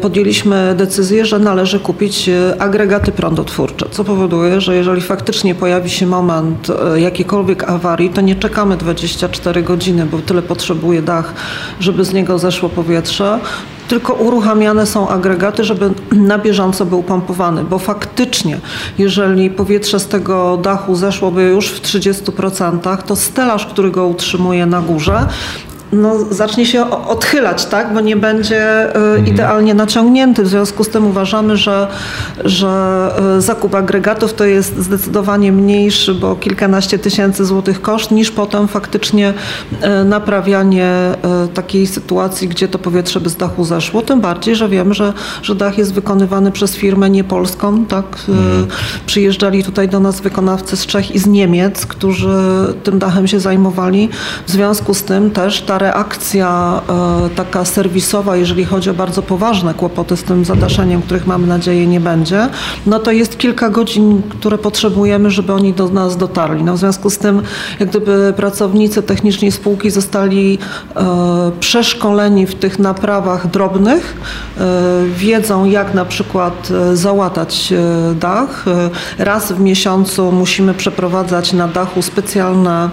Podjęliśmy decyzję, że należy kupić agregaty prądotwórcze, co powoduje, że jeżeli faktycznie pojawi się moment jakiejkolwiek awarii, to nie czekamy 24 godziny, bo tyle potrzebuje dach, żeby z niego zeszło powietrze, tylko uruchamiane są agregaty, żeby na bieżąco był pompowany, bo faktycznie, jeżeli powietrze z tego dachu zeszłoby już w 30%, to stelaż, który go utrzymuje na górze, no, zacznie się odchylać, tak? bo nie będzie mhm. idealnie naciągnięty. W związku z tym uważamy, że, że zakup agregatów to jest zdecydowanie mniejszy, bo kilkanaście tysięcy złotych koszt, niż potem faktycznie naprawianie takiej sytuacji, gdzie to powietrze by z dachu zeszło. Tym bardziej, że wiemy, że, że dach jest wykonywany przez firmę niepolską. Tak? Mhm. Przyjeżdżali tutaj do nas wykonawcy z Czech i z Niemiec, którzy tym dachem się zajmowali. W związku z tym też ta reakcja e, taka serwisowa, jeżeli chodzi o bardzo poważne kłopoty z tym zadaszeniem, których mamy nadzieję nie będzie, no to jest kilka godzin, które potrzebujemy, żeby oni do nas dotarli. No w związku z tym, jak gdyby pracownicy techniczni spółki zostali e, przeszkoleni w tych naprawach drobnych, e, wiedzą jak na przykład załatać dach. Raz w miesiącu musimy przeprowadzać na dachu specjalne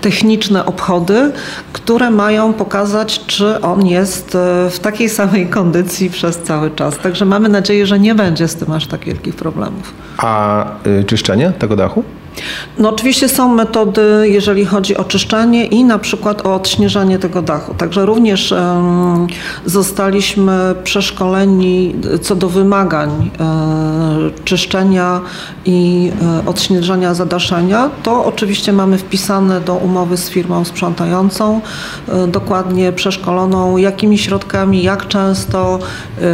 techniczne obchody, które mają pokazać, czy on jest e, w takiej samej kondycji przez cały czas. Także mamy nadzieję, że nie będzie z tym aż tak wielkich problemów. A y, czyszczenie tego dachu? No oczywiście są metody, jeżeli chodzi o czyszczenie i na przykład o odśnieżanie tego dachu. Także również um, zostaliśmy przeszkoleni co do wymagań um, czyszczenia i um, odśnieżania zadaszenia. To oczywiście mamy wpisane do umowy z firmą sprzątającą, dokładnie przeszkoloną, jakimi środkami, jak często,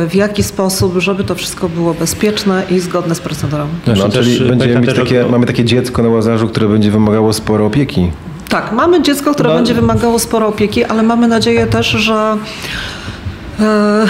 w jaki sposób, żeby to wszystko było bezpieczne i zgodne z procedurą. No, czyli będziemy mieć takie, mamy takie dziecko na łazarzu, które będzie wymagało sporo opieki. Tak, mamy dziecko, które no. będzie wymagało sporo opieki, ale mamy nadzieję też, że e,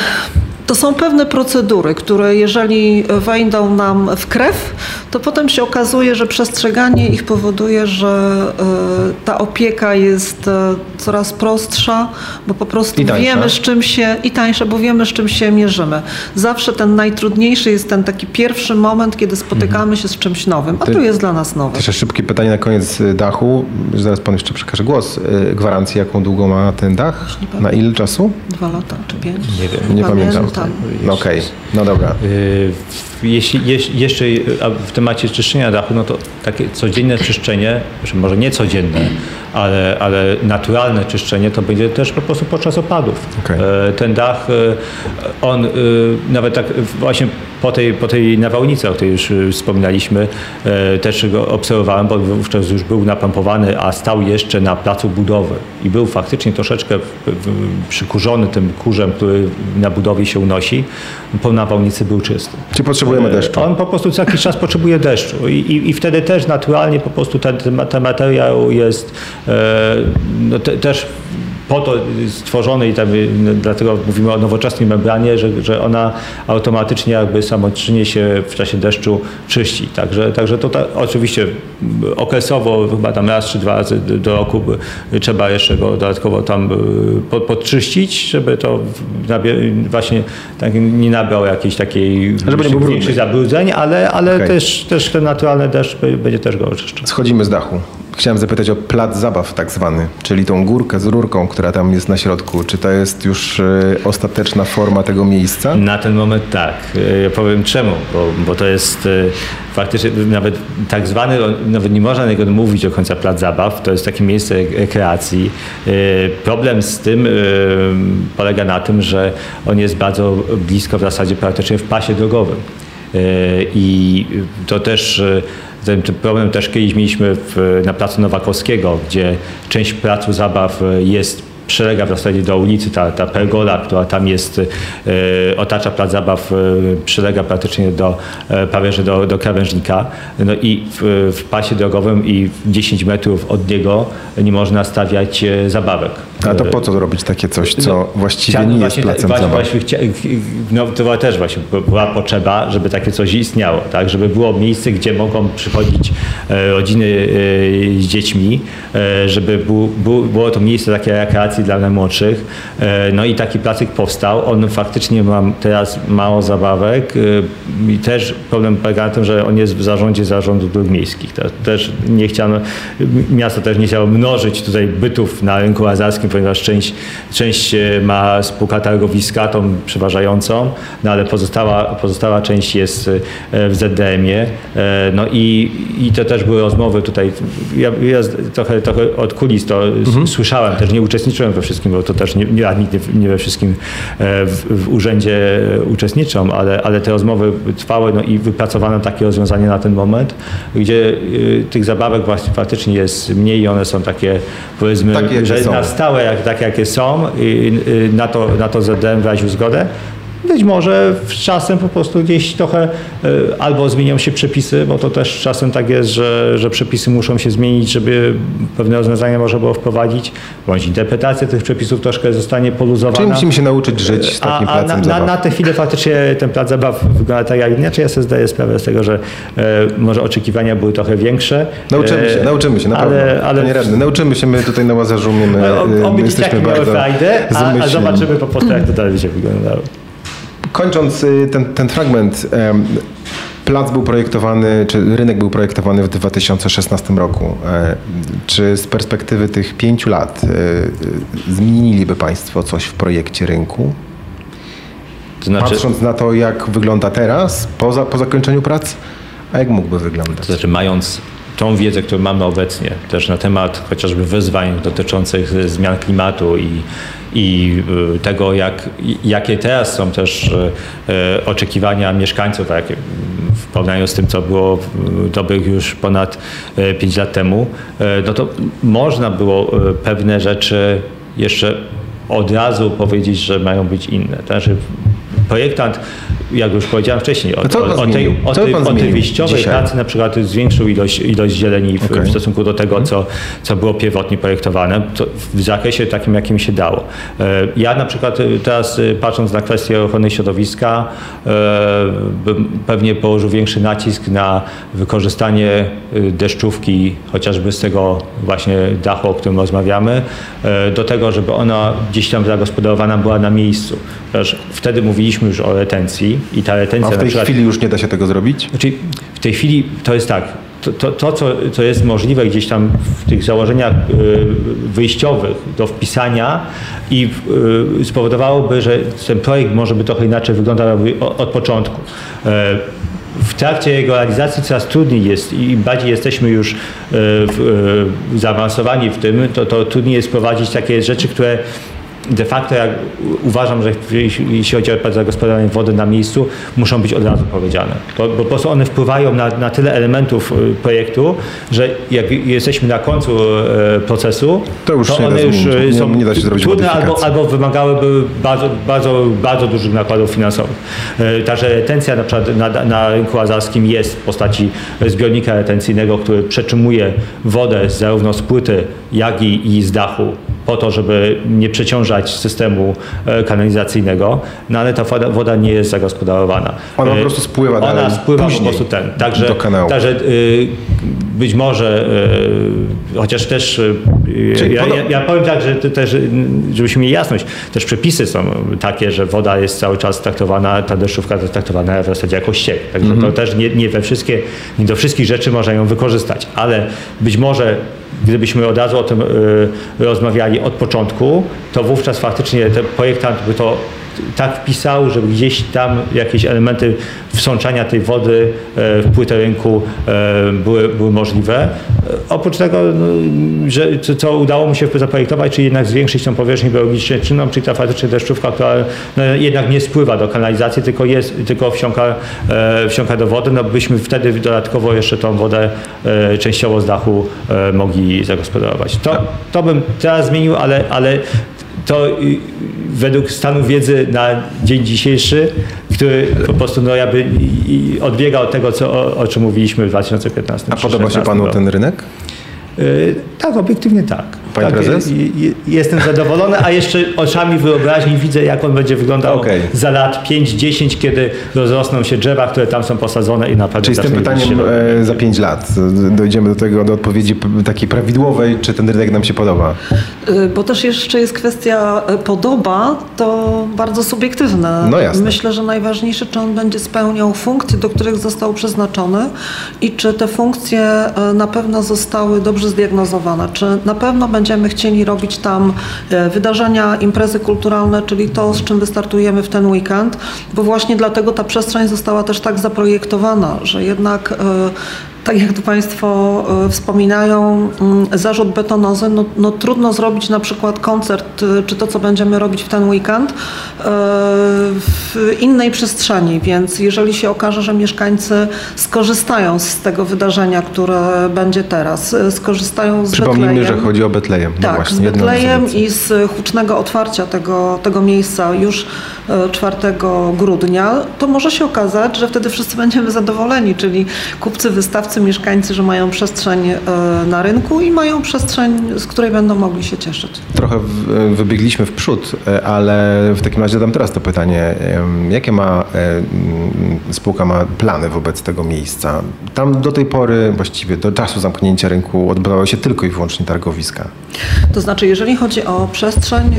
to są pewne procedury, które jeżeli wejdą nam w krew, to potem się okazuje, że przestrzeganie ich powoduje, że e, ta opieka jest e, coraz prostsza, bo po prostu wiemy z czym się i tańsze, bo wiemy z czym się mierzymy. Zawsze ten najtrudniejszy jest ten taki pierwszy moment, kiedy spotykamy mhm. się z czymś nowym, a Ty, tu jest dla nas nowe. Jeszcze szybkie pytanie na koniec y, dachu. Zaraz pan jeszcze przekaże głos. Y, Gwarancję, jaką długo ma ten dach? Na ile czasu? Dwa lata czy pięć? Nie wiem. Nie pamiętam. pamiętam. No okej, okay. no dobra. Y, jeśli, jeszcze w temacie czyszczenia dachu, no to takie codzienne czyszczenie, może nie codzienne, ale, ale naturalne czyszczenie to będzie też po prostu podczas opadów. Okay. E, ten dach, e, on e, nawet tak właśnie po tej, po tej nawałnicy, o której już wspominaliśmy, też go obserwowałem, bo wówczas już był napompowany, a stał jeszcze na placu budowy i był faktycznie troszeczkę przykurzony tym kurzem, który na budowie się unosi. Po nawałnicy był czysty. Czy potrzebujemy deszczu? On po prostu co jakiś czas potrzebuje deszczu i, i, i wtedy też naturalnie po prostu ten, ten materiał jest no te, też po to stworzony i tam, no, dlatego mówimy o nowoczesnej membranie, że, że ona automatycznie jakby samoczynnie się w czasie deszczu czyści. Także, także to ta, oczywiście okresowo chyba tam raz czy dwa razy do roku trzeba jeszcze go dodatkowo tam y, podczyścić, żeby to właśnie tak nie nabrał jakiejś takiej żeby nie większych zabrudzeń, ale, ale okay. też, też ten naturalny deszcz będzie też go oczyszczał. Schodzimy z dachu. Chciałem zapytać o plac zabaw tak zwany, czyli tą górkę z rurką, która tam jest na środku. Czy to jest już y, ostateczna forma tego miejsca? Na ten moment tak. Y, ja powiem czemu, bo, bo to jest y, faktycznie nawet tak zwany, nawet nie można tego mówić do końca plac zabaw, to jest takie miejsce rekreacji. Problem z tym polega na tym, że on jest bardzo blisko w zasadzie praktycznie w pasie drogowym. I to też problem też kiedyś mieliśmy w, na Placu Nowakowskiego, gdzie część placu zabaw jest przylega w zasadzie do ulicy, ta, ta pergola, która tam jest, e, otacza plac zabaw, e, przylega praktycznie do, e, prawie że do, do krawężnika. No i w, w pasie drogowym i 10 metrów od niego nie można stawiać zabawek. A to po co robić takie coś, co no, właściwie nie jest placem właśnie, właśnie chcia, no, To też właśnie była potrzeba, żeby takie coś istniało, tak? żeby było miejsce, gdzie mogą przychodzić rodziny z dziećmi, żeby było, to miejsce takiej rekreacji dla najmłodszych. E, no i taki placyk powstał. On faktycznie ma teraz mało zabawek e, i też problem polega na tym, że on jest w zarządzie zarządu dróg miejskich. Też nie chciano, miasto też nie chciało mnożyć tutaj bytów na rynku azarskim ponieważ część, część e, ma spółka targowiska, tą przeważającą, no ale pozostała, pozostała część jest e, w ZDM-ie. E, No i, i to też były rozmowy tutaj. Ja, ja trochę, trochę od kulis to s- słyszałem, też nie uczestniczyłem we wszystkim, bo to też nie, nie, nikt nie, we wszystkim w, w urzędzie uczestniczą, ale, ale te rozmowy trwały no i wypracowano takie rozwiązanie na ten moment, gdzie tych zabawek właśnie faktycznie jest mniej i one są takie powiedzmy, Takie, że na stałe jak, takie jakie są i na to, na to ZDM wyraził zgodę. Być może z czasem po prostu gdzieś trochę y, albo zmienią się przepisy, bo to też czasem tak jest, że, że przepisy muszą się zmienić, żeby pewne rozwiązania można było wprowadzić, bądź interpretacja tych przepisów troszkę zostanie poluzowana. Czyli musimy się nauczyć żyć z takim A, a na, placem na, zabaw. na tę chwilę faktycznie ten plac zabaw wygląda tak jak inaczej. Ja sobie zdaję sprawę z tego, że e, może oczekiwania były trochę większe. Nauczymy się, E, nauczymy się, naprawdę. Ale, ale Panie radny, nauczymy się, my tutaj na Łazarzu umiemy, o- my jesteśmy bardzo frajdę, a, a zobaczymy po prostu jak to dalej będzie wyglądało. Kończąc y, ten, ten fragment, plac był projektowany, czy rynek był projektowany w 2016 roku. E, Czy z perspektywy tych pięciu lat y, y, zmieniliby Państwo coś w projekcie rynku? Znaczy, Patrząc na to, jak wygląda teraz, po, za, po zakończeniu prac, a jak mógłby wyglądać? to znaczy mając tą wiedzę, którą mamy obecnie, też na temat chociażby wyzwań dotyczących zmian klimatu i, i e, tego, jak, jakie teraz są też e, e, oczekiwania mieszkańców, tak, w porównaniu z tym, co było dobrych już ponad 5 lat temu, no to można było pewne rzeczy jeszcze od razu powiedzieć, że mają być inne. To znaczy, projektant, jak już powiedziałem wcześniej, o, No tej, zmienił? o tej, o wyjściowej dzisiaj? pracy na przykład zwiększył ilość, ilość zieleni w, Okej. w stosunku do tego, co, co było pierwotnie projektowane, to w zakresie takim, jakim się dało. E, Ja na przykład e, teraz e, patrząc na kwestię ochrony środowiska, bym pewnie położył większy nacisk na wykorzystanie deszczówki, chociażby z tego właśnie dachu, o którym rozmawiamy, do tego, żeby ona gdzieś tam zagospodarowana była na miejscu. Ponieważ Wtedy mówiliśmy już o retencji i ta retencja A w tej przykład... chwili już nie da się tego zrobić? Znaczy, w tej chwili to jest tak. To, to, to co, co jest możliwe gdzieś tam w tych założeniach y, wyjściowych do wpisania i y, spowodowałoby, że ten projekt może by trochę inaczej wyglądał od, początku. E, w trakcie jego realizacji coraz trudniej jest i im bardziej jesteśmy już e, w, e, zaawansowani w tym, to, to trudniej jest prowadzić takie rzeczy, które de facto jak uważam, że jeśli chodzi o zagospodarowanie wody na miejscu, muszą być od razu powiedziane. Bo, bo po prostu one wpływają na, na tyle elementów y, projektu, że jak jesteśmy na końcu e, procesu, To już da one już zmienić. e, Nie- są nie da się zrobić trudne albo, albo wymagałyby bardzo, bardzo, bardzo dużych nakładów finansowych. Także retencja na przykład na, na rynku azarskim jest w postaci zbiornika retencyjnego, który przetrzymuje wodę zarówno z płyty, jak i, i z dachu po to, żeby nie przeciążać systemu e, kanalizacyjnego, no ale ta woda, woda nie jest zagospodarowana. Ona po E, prostu spływa Ona dalej spływa po prostu ten. Także, do kanału. Także y, być może, chociaż też ja, ja, ja powiem tak, że też, żebyśmy mieli jasność, też przepisy są takie, że woda jest cały czas traktowana, ta deszczówka jest traktowana w zasadzie jako ściek. Także Mhm. to też nie, nie we wszystkie, nie do wszystkich rzeczy można ją wykorzystać, ale być może gdybyśmy od razu o tym rozmawiali od początku, to wówczas faktycznie projektant by to tak wpisał, żeby gdzieś tam jakieś elementy wsączania tej wody e, w płytę rynku e, były, były możliwe. E, Oprócz tego, no, że, co, udało mu się zaprojektować, czyli jednak zwiększyć tą powierzchnię biologicznie czynną, czyli ta faktycznie deszczówka, która no, jednak nie spływa do kanalizacji, tylko, jest, tylko wsiąka, wsiąka do wody, no byśmy wtedy dodatkowo jeszcze tą wodę częściowo z dachu mogli zagospodarować. To, to bym teraz zmienił, ale, ale to według stanu wiedzy na dzień dzisiejszy, który po prostu no, jakby odbiega od tego, co, o, o czym mówiliśmy w 2015 A podoba się 2016 panu roku. ten rynek? Y, Tak, obiektywnie tak. Panie tak, prezes? Jestem zadowolony, a jeszcze oczami wyobraźni widzę, jak on będzie wyglądał Okej. za lat 5-10, kiedy rozrosną się drzewa, które tam są posadzone i naprawdę Czyli z tym pytaniem się e, za 5 lat dojdziemy do tego, do odpowiedzi takiej prawidłowej, czy ten rynek nam się podoba. Y, Bo też jeszcze jest kwestia podoba, to bardzo subiektywne. No jasne. Myślę, że najważniejsze, czy on będzie spełniał funkcje, do których został przeznaczony i czy te funkcje na pewno zostały dobrze zdiagnozowane. Czy na pewno będziemy chcieli robić tam y, wydarzenia, imprezy kulturalne, czyli to, z czym wystartujemy w ten weekend, bo właśnie dlatego ta przestrzeń została też tak zaprojektowana, że jednak y, tak jak tu Państwo e, wspominają, mm, zarzut betonozy, no, no trudno zrobić na przykład koncert, e, czy to, co będziemy robić w ten weekend, e, w innej przestrzeni, więc jeżeli się okaże, że mieszkańcy skorzystają z tego wydarzenia, które będzie teraz, skorzystają z Przypomnijmy, Betlejem, że chodzi o Betlejem. No tak, właśnie, z Betlejem i z hucznego otwarcia tego, tego miejsca. Już 4 grudnia, to może się okazać, że wtedy wszyscy będziemy zadowoleni, czyli kupcy, wystawcy, mieszkańcy, że mają przestrzeń e, na rynku i mają przestrzeń, z której będą mogli się cieszyć. Trochę wybiegliśmy w przód, e, ale w takim razie dam teraz to pytanie. Jakie ma e, spółka ma plany wobec tego miejsca? Tam do tej pory, właściwie do czasu zamknięcia rynku odbywały się tylko i wyłącznie targowiska. To znaczy, jeżeli chodzi o przestrzeń,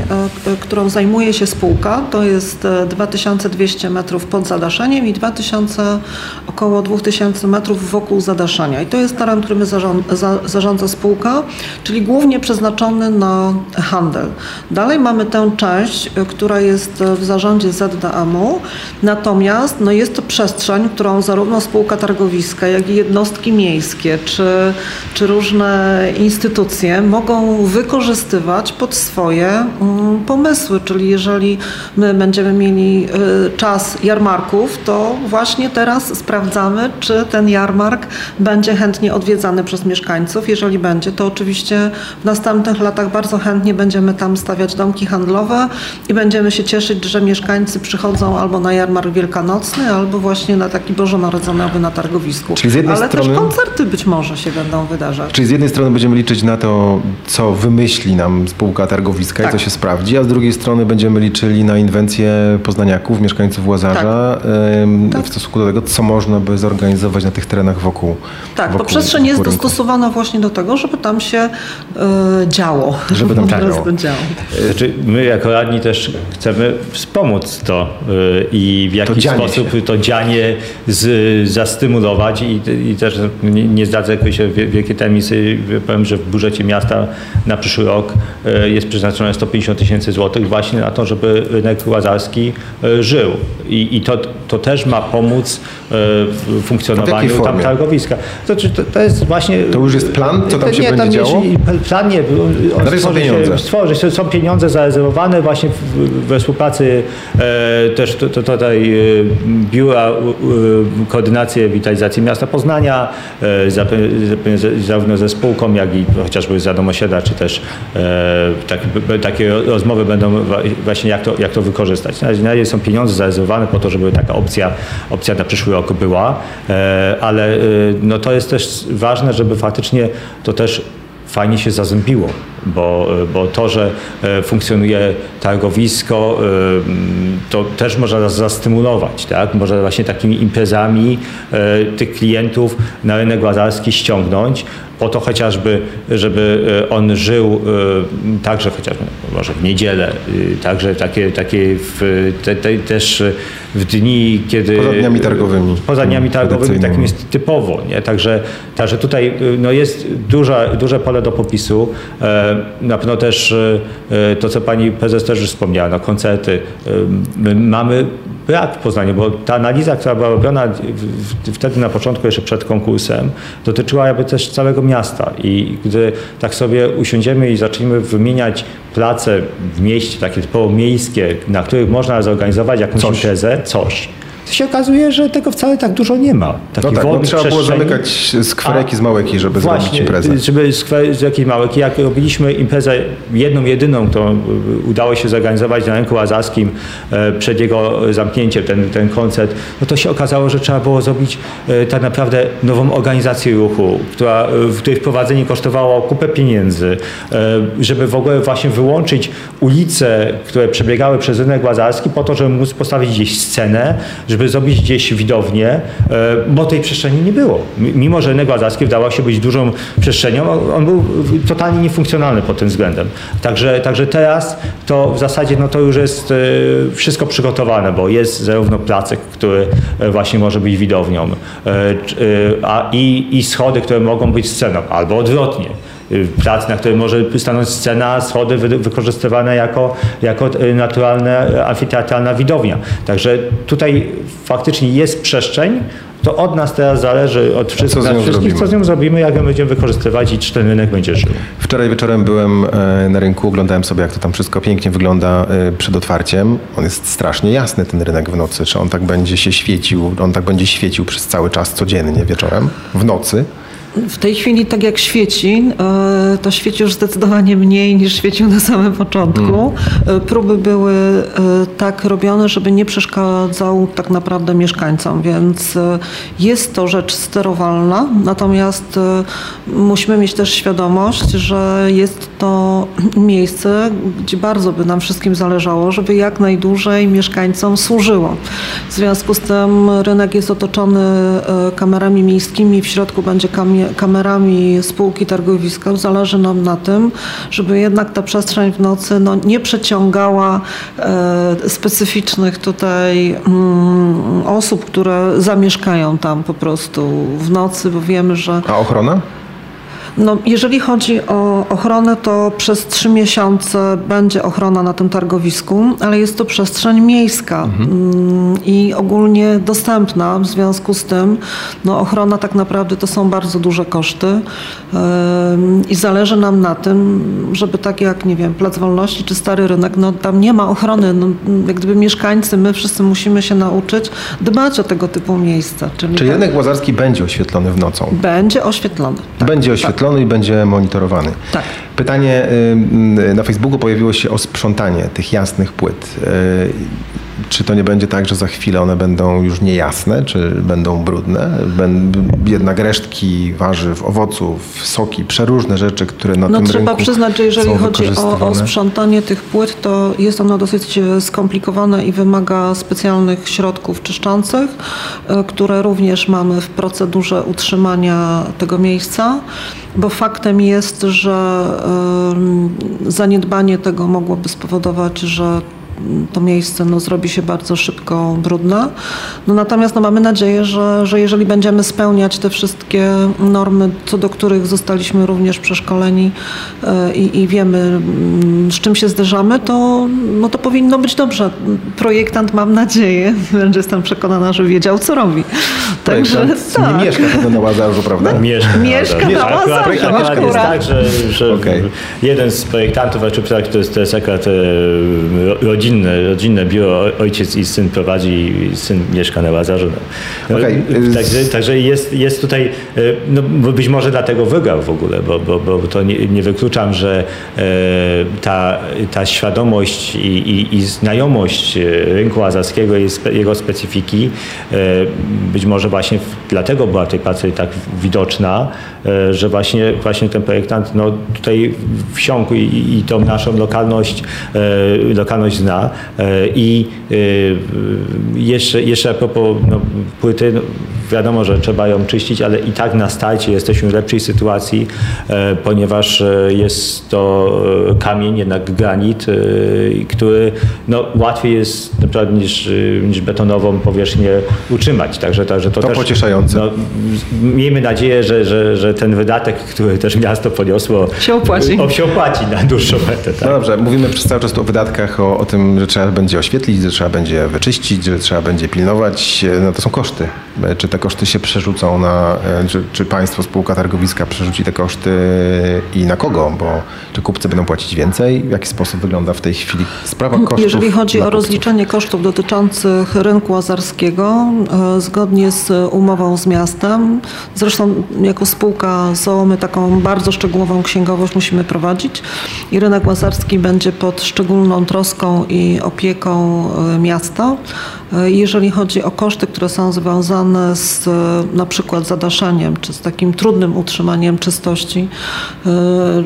którą zajmuje się spółka, to jest e, 2200 metrów pod zadaszeniem i 2000, około 2000 metrów wokół zadaszenia. I to jest teren, którym zarząd, za, zarządza spółka, czyli głównie przeznaczony na handel. Dalej mamy tę część, e, która jest e, w zarządzie ZDM-u, natomiast no, jest to przestrzeń, którą zarówno spółka targowiska, jak i jednostki miejskie, czy, czy różne instytucje mogą wykorzystywać pod swoje mm, pomysły. Czyli jeżeli my będziemy mieli y, czas jarmarków, to właśnie teraz sprawdzamy, czy ten jarmark będzie chętnie odwiedzany przez mieszkańców. Jeżeli będzie, to oczywiście w następnych latach bardzo chętnie będziemy tam stawiać domki handlowe i będziemy się cieszyć, że mieszkańcy przychodzą albo na jarmark wielkanocny, albo właśnie na taki bożonarodzeniowy na targowisku. Czyli z jednej Ale strony- też koncerty być może się będą wydarzać. Czyli z jednej strony będziemy liczyć na to, co wymyśli nam spółka targowiska Tak. i co się sprawdzi, a z drugiej strony będziemy liczyli na inwencję poznaniaków, mieszkańców Łazarza em, Tak. w stosunku do tego, co można by zorganizować na tych terenach wokół Tak, to wokół, przestrzeń jest rynku. dostosowana właśnie do tego, żeby tam się e, działo. Żeby tam działo. działo. Znaczy, my jako radni też chcemy wspomóc to y, i w jakiś sposób się. to dzianie z, zastymulować i, i też nie, nie zdradzę jakoś się wie- wielkie tajemnicy. Powiem, że w budżecie miasta na przyszły rok y, jest przeznaczone 150 tysięcy złotych właśnie na to, żeby rynek łazarski y, żył. I, i to, to też ma pomóc y, w funkcjonowaniu tam targowiska. To, znaczy, to, to jest właśnie... To już jest plan, co tam się nie, będzie tam działo? Plan nie, on są stworzy się- pieniądze. stworzyć. To Są pieniądze zarezerwowane właśnie we współpracy e, też tutaj e, Biura e, Koordynacji Rewitalizacji Miasta Poznania, e, zarówno ze spółką, jak i chociażby z Radomosieda, czy też e, tak, b- takie rozmowy będą właśnie jak to, jak to wykorzystać. Na razie, są pieniądze zarezerwowane po to, żeby taka opcja, opcja na przyszły rok była, e, ale e, no, to jest też ważne, żeby faktycznie to też fajnie się zazębiło, bo, bo to, że e, funkcjonuje targowisko, e, to też można zastymulować, tak? Można właśnie takimi imprezami e, tych klientów na rynek łazarski ściągnąć, po to chociażby, żeby e, on żył e, także chociażby może w niedzielę, e, także takie, takie w, te, te, też w dni, kiedy... Poza dniami targowymi. Poza dniami targowymi, Tradycyjnymi. takim jest typowo, nie? Także, także tutaj y, no jest duże, duże pole do popisu. E, Na pewno też e, to, co pani prezes też już wspomniała, no koncerty. My mamy brak w Poznaniu, bo ta analiza, która była robiona wtedy na początku, jeszcze przed konkursem, dotyczyła jakby też całego miasta i gdy tak sobie usiądziemy i zaczniemy wymieniać place w mieście, takie typowo miejskie, na których można zorganizować jakąś Coś. imprezę, coś, to się okazuje, że tego wcale tak dużo nie ma. No tak, no trzeba było zamykać skwereki z małeki, żeby zrobić Właśnie, imprezę. żeby z jakiej małeki. Jak robiliśmy imprezę jedną, jedyną, to y, udało się zorganizować na rynku łazarskim e, przed jego zamknięciem, ten, ten koncert, no to się okazało, że trzeba było zrobić e, tak naprawdę nową organizację ruchu, która, e, w której wprowadzenie kosztowało kupę pieniędzy, e, żeby w ogóle właśnie wyłączyć ulice, które przebiegały przez rynek łazarski po to, żeby móc postawić gdzieś scenę, żeby zrobić gdzieś widownię, e, bo tej przestrzeni nie było. Mimo, że rynek łazarski wydawał się być dużą przestrzenią, on- był totalnie niefunkcjonalny pod tym względem. Także, także teraz to w zasadzie no to już jest e, wszystko przygotowane, bo jest zarówno placek, który e, właśnie może być widownią, a i, i schody, które mogą być sceną, albo odwrotnie. Y, Plac, na którym może stanąć scena, schody wy, wykorzystywane jako, jako y, naturalna y, amfiteatralna widownia. Także tutaj faktycznie jest przestrzeń, to od nas teraz zależy, od wszystkich, z nią wszystkich co zrobimy? z nią zrobimy, jak ją będziemy wykorzystywać i czy ten rynek będzie żył. Wczoraj wieczorem byłem e, na rynku, oglądałem sobie, jak to tam wszystko pięknie wygląda e, przed otwarciem. On jest strasznie jasny, ten rynek w nocy. Czy on tak będzie się świecił, on tak będzie świecił przez cały czas codziennie wieczorem, w nocy? W tej chwili, tak jak świeci, e, to świeci już zdecydowanie mniej niż świecił na samym początku. E, Próby były e, tak robione, żeby nie przeszkadzał tak naprawdę mieszkańcom, więc jest to rzecz sterowalna, natomiast musimy mieć też świadomość, że jest to miejsce, gdzie bardzo by nam wszystkim zależało, żeby jak najdłużej mieszkańcom służyło. W związku z tym rynek jest otoczony kamerami miejskimi, w środku będzie kamie- kamerami spółki targowiska. Zależy nam na tym, żeby jednak ta przestrzeń w nocy no, nie przeciągała e, specyficznych tutaj mm, osób, które zamieszkają tam po prostu w nocy, bo wiemy, że A ochrona? No, jeżeli chodzi o ochronę, to przez trzy miesiące będzie ochrona na tym targowisku, ale jest to przestrzeń miejska mm, i ogólnie dostępna. W związku z tym no, ochrona tak naprawdę to są bardzo duże koszty i zależy nam na tym, żeby tak jak, nie wiem, Plac Wolności czy Stary Rynek, no tam nie ma ochrony. No, jak gdyby mieszkańcy, my wszyscy musimy się nauczyć dbać o tego typu miejsca. Czyli Czyli tak, rynek łazarski będzie oświetlony w nocą? będzie oświetlony. Tak, będzie oświetlony i będzie monitorowany. Tak. Pytanie y, na Facebooku pojawiło się o sprzątanie tych jasnych płyt. Czy to nie będzie tak, że za chwilę one będą już niejasne, czy będą brudne? Będą jednak resztki warzyw, owoców, soki, przeróżne rzeczy, które na No tym trzeba rynku przyznać, że jeżeli chodzi o, o sprzątanie tych płyt, to jest ono dosyć e, skomplikowane i wymaga specjalnych środków czyszczących, e, które również mamy w procedurze utrzymania tego miejsca, bo faktem jest, że zaniedbanie tego mogłoby spowodować, że to miejsce no, zrobi się bardzo szybko brudne. No, natomiast no, mamy nadzieję, że, że jeżeli będziemy spełniać te wszystkie normy, co do których zostaliśmy również przeszkoleni e, i, i wiemy, mm, z czym się zderzamy, to, no, to powinno być dobrze. Projektant, mam nadzieję, wręcz jestem przekonana, że wiedział, co robi. Także tak. Nie mieszka na Łazarzu, prawda? Mieszka, Mieszka na Łazarzu, akurat jest tak, że, że Okej. jeden z projektantów, znaczy to jest, to jest akurat e, rodzinne, rodzinne biuro, ojciec i syn prowadzi, i syn mieszka na Łazarzu. No. Okej, E, Także, także jest, jest tutaj, e, no bo być może dlatego wygrał w ogóle, bo, bo, bo to nie, nie wykluczam, że e, ta, ta świadomość i, i, i znajomość rynku łazarskiego i spe, jego specyfiki być może właśnie dlatego była w tej pracy tak widoczna, że właśnie, właśnie ten projektant no, tutaj wsiąkł i, i tą naszą lokalność, lokalność zna. E, I e, jeszcze, jeszcze a propos no, płyty, no, wiadomo, że trzeba ją czyścić, ale i tak na starcie jesteśmy w lepszej sytuacji, e, ponieważ e, jest to e, kamień, jednak granit, który no, łatwiej jest na przykład niż, niż betonową powierzchnię utrzymać. Także, także to, To też, pocieszające. No, miejmy nadzieję, że, że, że ten wydatek, który też miasto poniosło, Się opłaci. o, się opłaci na dłuższą metę. Tak? No dobrze, mówimy przez cały czas o wydatkach, o, o tym, że trzeba będzie oświetlić, że trzeba będzie wyczyścić, że trzeba będzie pilnować. No to są koszty. E, Czy te koszty się przerzucą na, e, czy, czy państwo, spółka targowiska przerzuci te koszty i na kogo? Bo czy kupcy będą płacić więcej? W jaki sposób wygląda w tej chwili sprawa kosztów? Jeżeli chodzi o rozliczenie kosztów dotyczących rynku łazarskiego, e, zgodnie z umową z miastem, zresztą jako spółka ZOO my taką bardzo szczegółową księgowość musimy prowadzić i rynek łazarski będzie pod szczególną troską i opieką miasta. Jeżeli chodzi o koszty, które są związane związane z e, na przykład zadaszeniem, czy z takim trudnym utrzymaniem czystości, e,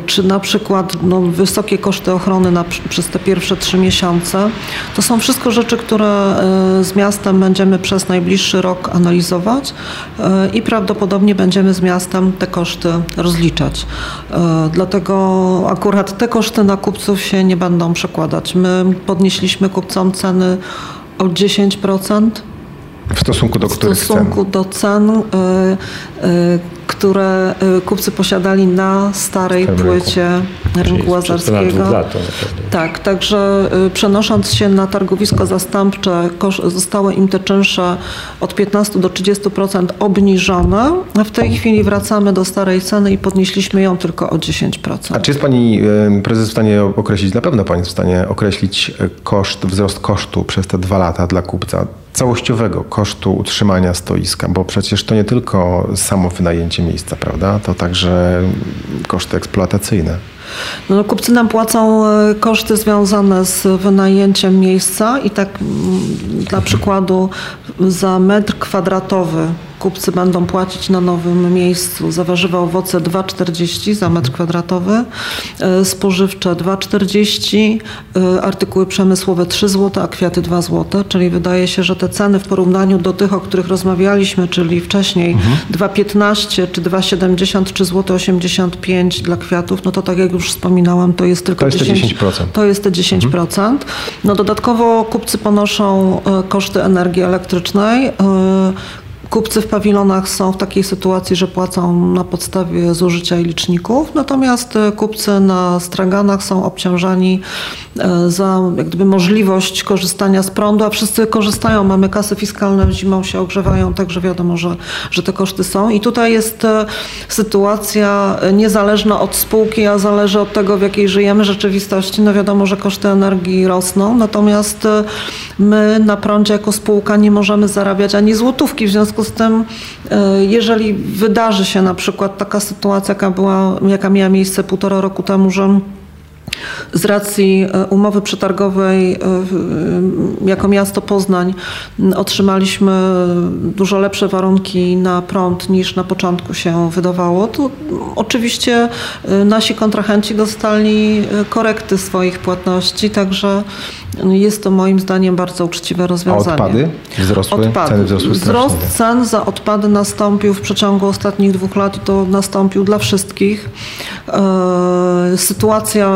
czy na przykład no, wysokie koszty ochrony na, przez te pierwsze trzy miesiące. To są wszystko rzeczy, które e, z miastem będziemy przez najbliższy rok analizować i prawdopodobnie będziemy z miastem te koszty rozliczać. Dlatego akurat te koszty na kupców się nie będą przekładać. My podnieśliśmy kupcom ceny o 10%. W stosunku do w których stosunku cen? do cen, y, y, które y, kupcy posiadali na starej Starym płycie rynku łazarskiego. Tak, także y, przenosząc się na targowisko zastępcze, zostały im te czynsze od 15 do 30% obniżone, a w tej chwili wracamy do starej ceny i podnieśliśmy ją tylko o 10%. A czy jest Pani prezes w stanie określić, na pewno Pani jest w stanie określić e, koszt, wzrost kosztu przez te dwa lata dla kupca, całościowego kosztu utrzymania stoiska, bo przecież to nie tylko samo wynajęcie miejsca, prawda? To także koszty eksploatacyjne. No, kupcy nam płacą e, koszty związane z wynajęciem miejsca i tak mm, dla przykładu za metr kwadratowy kupcy będą płacić na nowym miejscu za warzywa, owoce 2,40 za metr kwadratowy, e, spożywcze 2,40, e, artykuły przemysłowe 3 zł, a kwiaty 2 zł, czyli wydaje się, że te ceny w porównaniu do tych, o których rozmawialiśmy, czyli wcześniej 2,15 czy 2,70 czy złote 85 dla kwiatów, no to tak jak już wspominałam, to jest tylko To jest te 10, 10%. to jest te 10%. No dodatkowo kupcy ponoszą e, koszty energii elektrycznej. Kupcy w pawilonach są w takiej sytuacji, że płacą na podstawie zużycia i liczników, natomiast e, kupcy na straganach są obciążani e, za jak gdyby możliwość korzystania z prądu, a wszyscy korzystają, mamy kasy fiskalne, zimą się ogrzewają, także wiadomo, że, że te koszty są. I tutaj jest e, sytuacja niezależna od spółki, a zależy od tego, w jakiej żyjemy rzeczywistości. No wiadomo, że koszty energii rosną, natomiast my na prądzie jako spółka nie możemy zarabiać ani złotówki, w związku z tym, e, jeżeli wydarzy się na przykład taka sytuacja, jaka, była, jaka miała miejsce półtora roku temu, że z racji e, umowy przetargowej e, jako miasto Poznań otrzymaliśmy dużo lepsze warunki na prąd niż na początku się wydawało. To oczywiście nasi kontrahenci dostali korekty swoich płatności, także jest to moim zdaniem bardzo uczciwe A rozwiązanie. odpady wzrosły? Odpady. Ceny wzrosły Wzrost cen za odpady nastąpił w przeciągu ostatnich dwóch lat i to nastąpił dla wszystkich. E, Sytuacja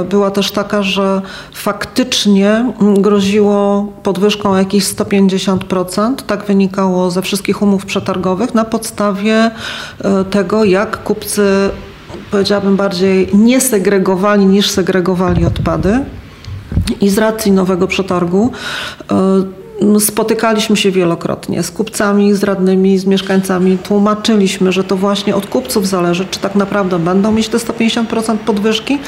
e, była też taka, że faktycznie groziło podwyżką o jakieś 150%. Tak wynikało ze wszystkich umów przetargowych na podstawie e, tego, jak kupcy, powiedziałabym bardziej, nie segregowali niż segregowali odpady. I z racji nowego przetargu e, spotykaliśmy się wielokrotnie z kupcami, z radnymi, z mieszkańcami. Tłumaczyliśmy, że to właśnie od kupców zależy, czy tak naprawdę będą mieć te 150% podwyżki,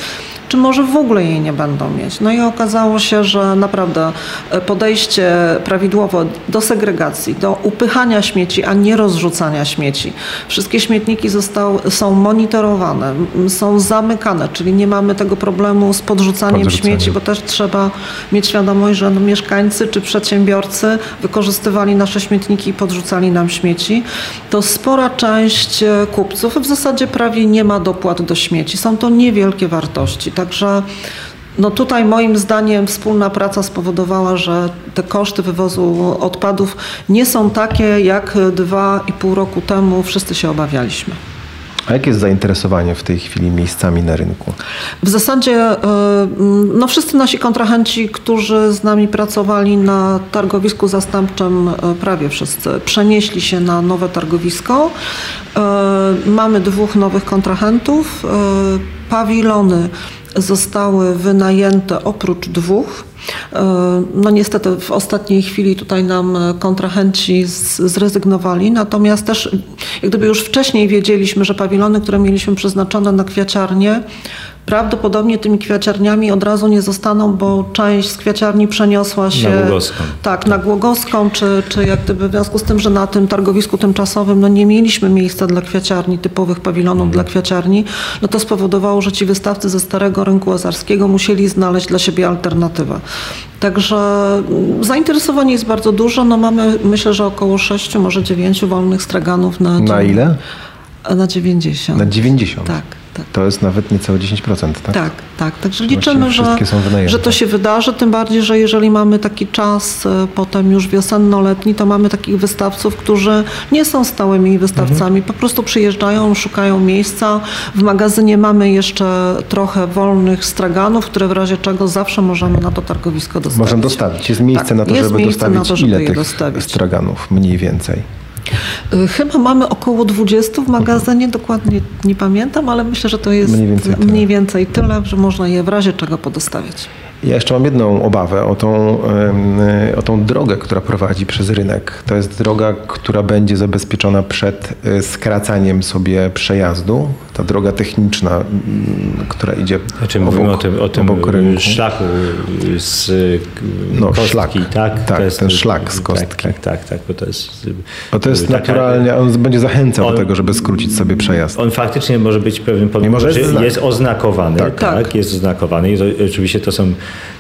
czy może w ogóle jej nie będą mieć. No i okazało się, że naprawdę e, podejście prawidłowo do segregacji, do upychania śmieci, a nie rozrzucania śmieci. Wszystkie śmietniki zostały, są monitorowane, są zamykane, czyli nie mamy tego problemu z podrzucaniem Podrzucaniem. śmieci, bo też trzeba mieć świadomość, że no mieszkańcy czy przedsiębiorcy wykorzystywali nasze śmietniki i podrzucali nam śmieci. To spora część e, kupców w zasadzie prawie nie ma dopłat do śmieci. Są to niewielkie wartości, także no tutaj moim zdaniem wspólna praca spowodowała, że te koszty wywozu odpadów nie są takie, jak dwa i pół roku temu wszyscy się obawialiśmy. A jakie jest zainteresowanie w tej chwili miejscami na rynku? W zasadzie e, no wszyscy nasi kontrahenci, którzy z nami pracowali na targowisku zastępczym, e, prawie wszyscy, przenieśli się na nowe targowisko. E, Mamy dwóch nowych kontrahentów. Pawilony zostały wynajęte oprócz dwóch. E, No niestety w ostatniej chwili tutaj nam e, kontrahenci zrezygnowali, natomiast też jak gdyby już wcześniej wiedzieliśmy, że pawilony, które mieliśmy przeznaczone na kwiaciarnię, Prawdopodobnie tymi kwiaciarniami od razu nie zostaną, bo część z kwiaciarni przeniosła się Głogowską. Tak, na Głogowską, czy, czy jak gdyby w związku z tym, że na tym targowisku tymczasowym no nie mieliśmy miejsca dla kwiaciarni, typowych pawilonów dla kwiaciarni, no to spowodowało, że ci wystawcy ze Starego Rynku Łazarskiego musieli znaleźć dla siebie alternatywę. Także mm, zainteresowanie jest bardzo duże. No mamy myślę, że około 6, może 9 wolnych straganów na, Na ile? Na 90. Na 90. Tak, tak. To jest nawet niecałe 10%, tak? Tak, tak. Także liczymy, że, że to się wydarzy, tym bardziej, że jeżeli mamy taki czas e, potem już wiosenno-letni, to mamy takich wystawców, którzy nie są stałymi wystawcami, po prostu przyjeżdżają, szukają miejsca. W magazynie mamy jeszcze trochę wolnych straganów, które w razie czego zawsze możemy na to targowisko dostawić. Możemy dostawić. Jest miejsce Tak, na to, żeby dostawić to, żeby ile tych dostawić. straganów mniej więcej. Y, Chyba mamy około 20 w magazynie, dokładnie nie pamiętam, ale myślę, że to jest Mniej więcej tyle. mniej więcej tyle, że można je w razie czego podostawiać. Ja jeszcze mam jedną obawę o tą, em, o tą drogę, która prowadzi przez rynek. To jest droga, która będzie zabezpieczona przed e, skracaniem sobie przejazdu. Ta droga techniczna, która idzie Znaczy obok, mówimy o tym, o tym szlaku z y, No, kostki, szlak. tak? Tak, jest- ten szlak z kostki. Tak, tak, tak, tak bo to jest... Bo to jest taka- naturalnie, on będzie zachęcał On- do tego, żeby skrócić sobie przejazd. On faktycznie może być pewnym że jest jest oznakowany, Tak. tak, Tak. jest oznakowany. I oczywiście to są,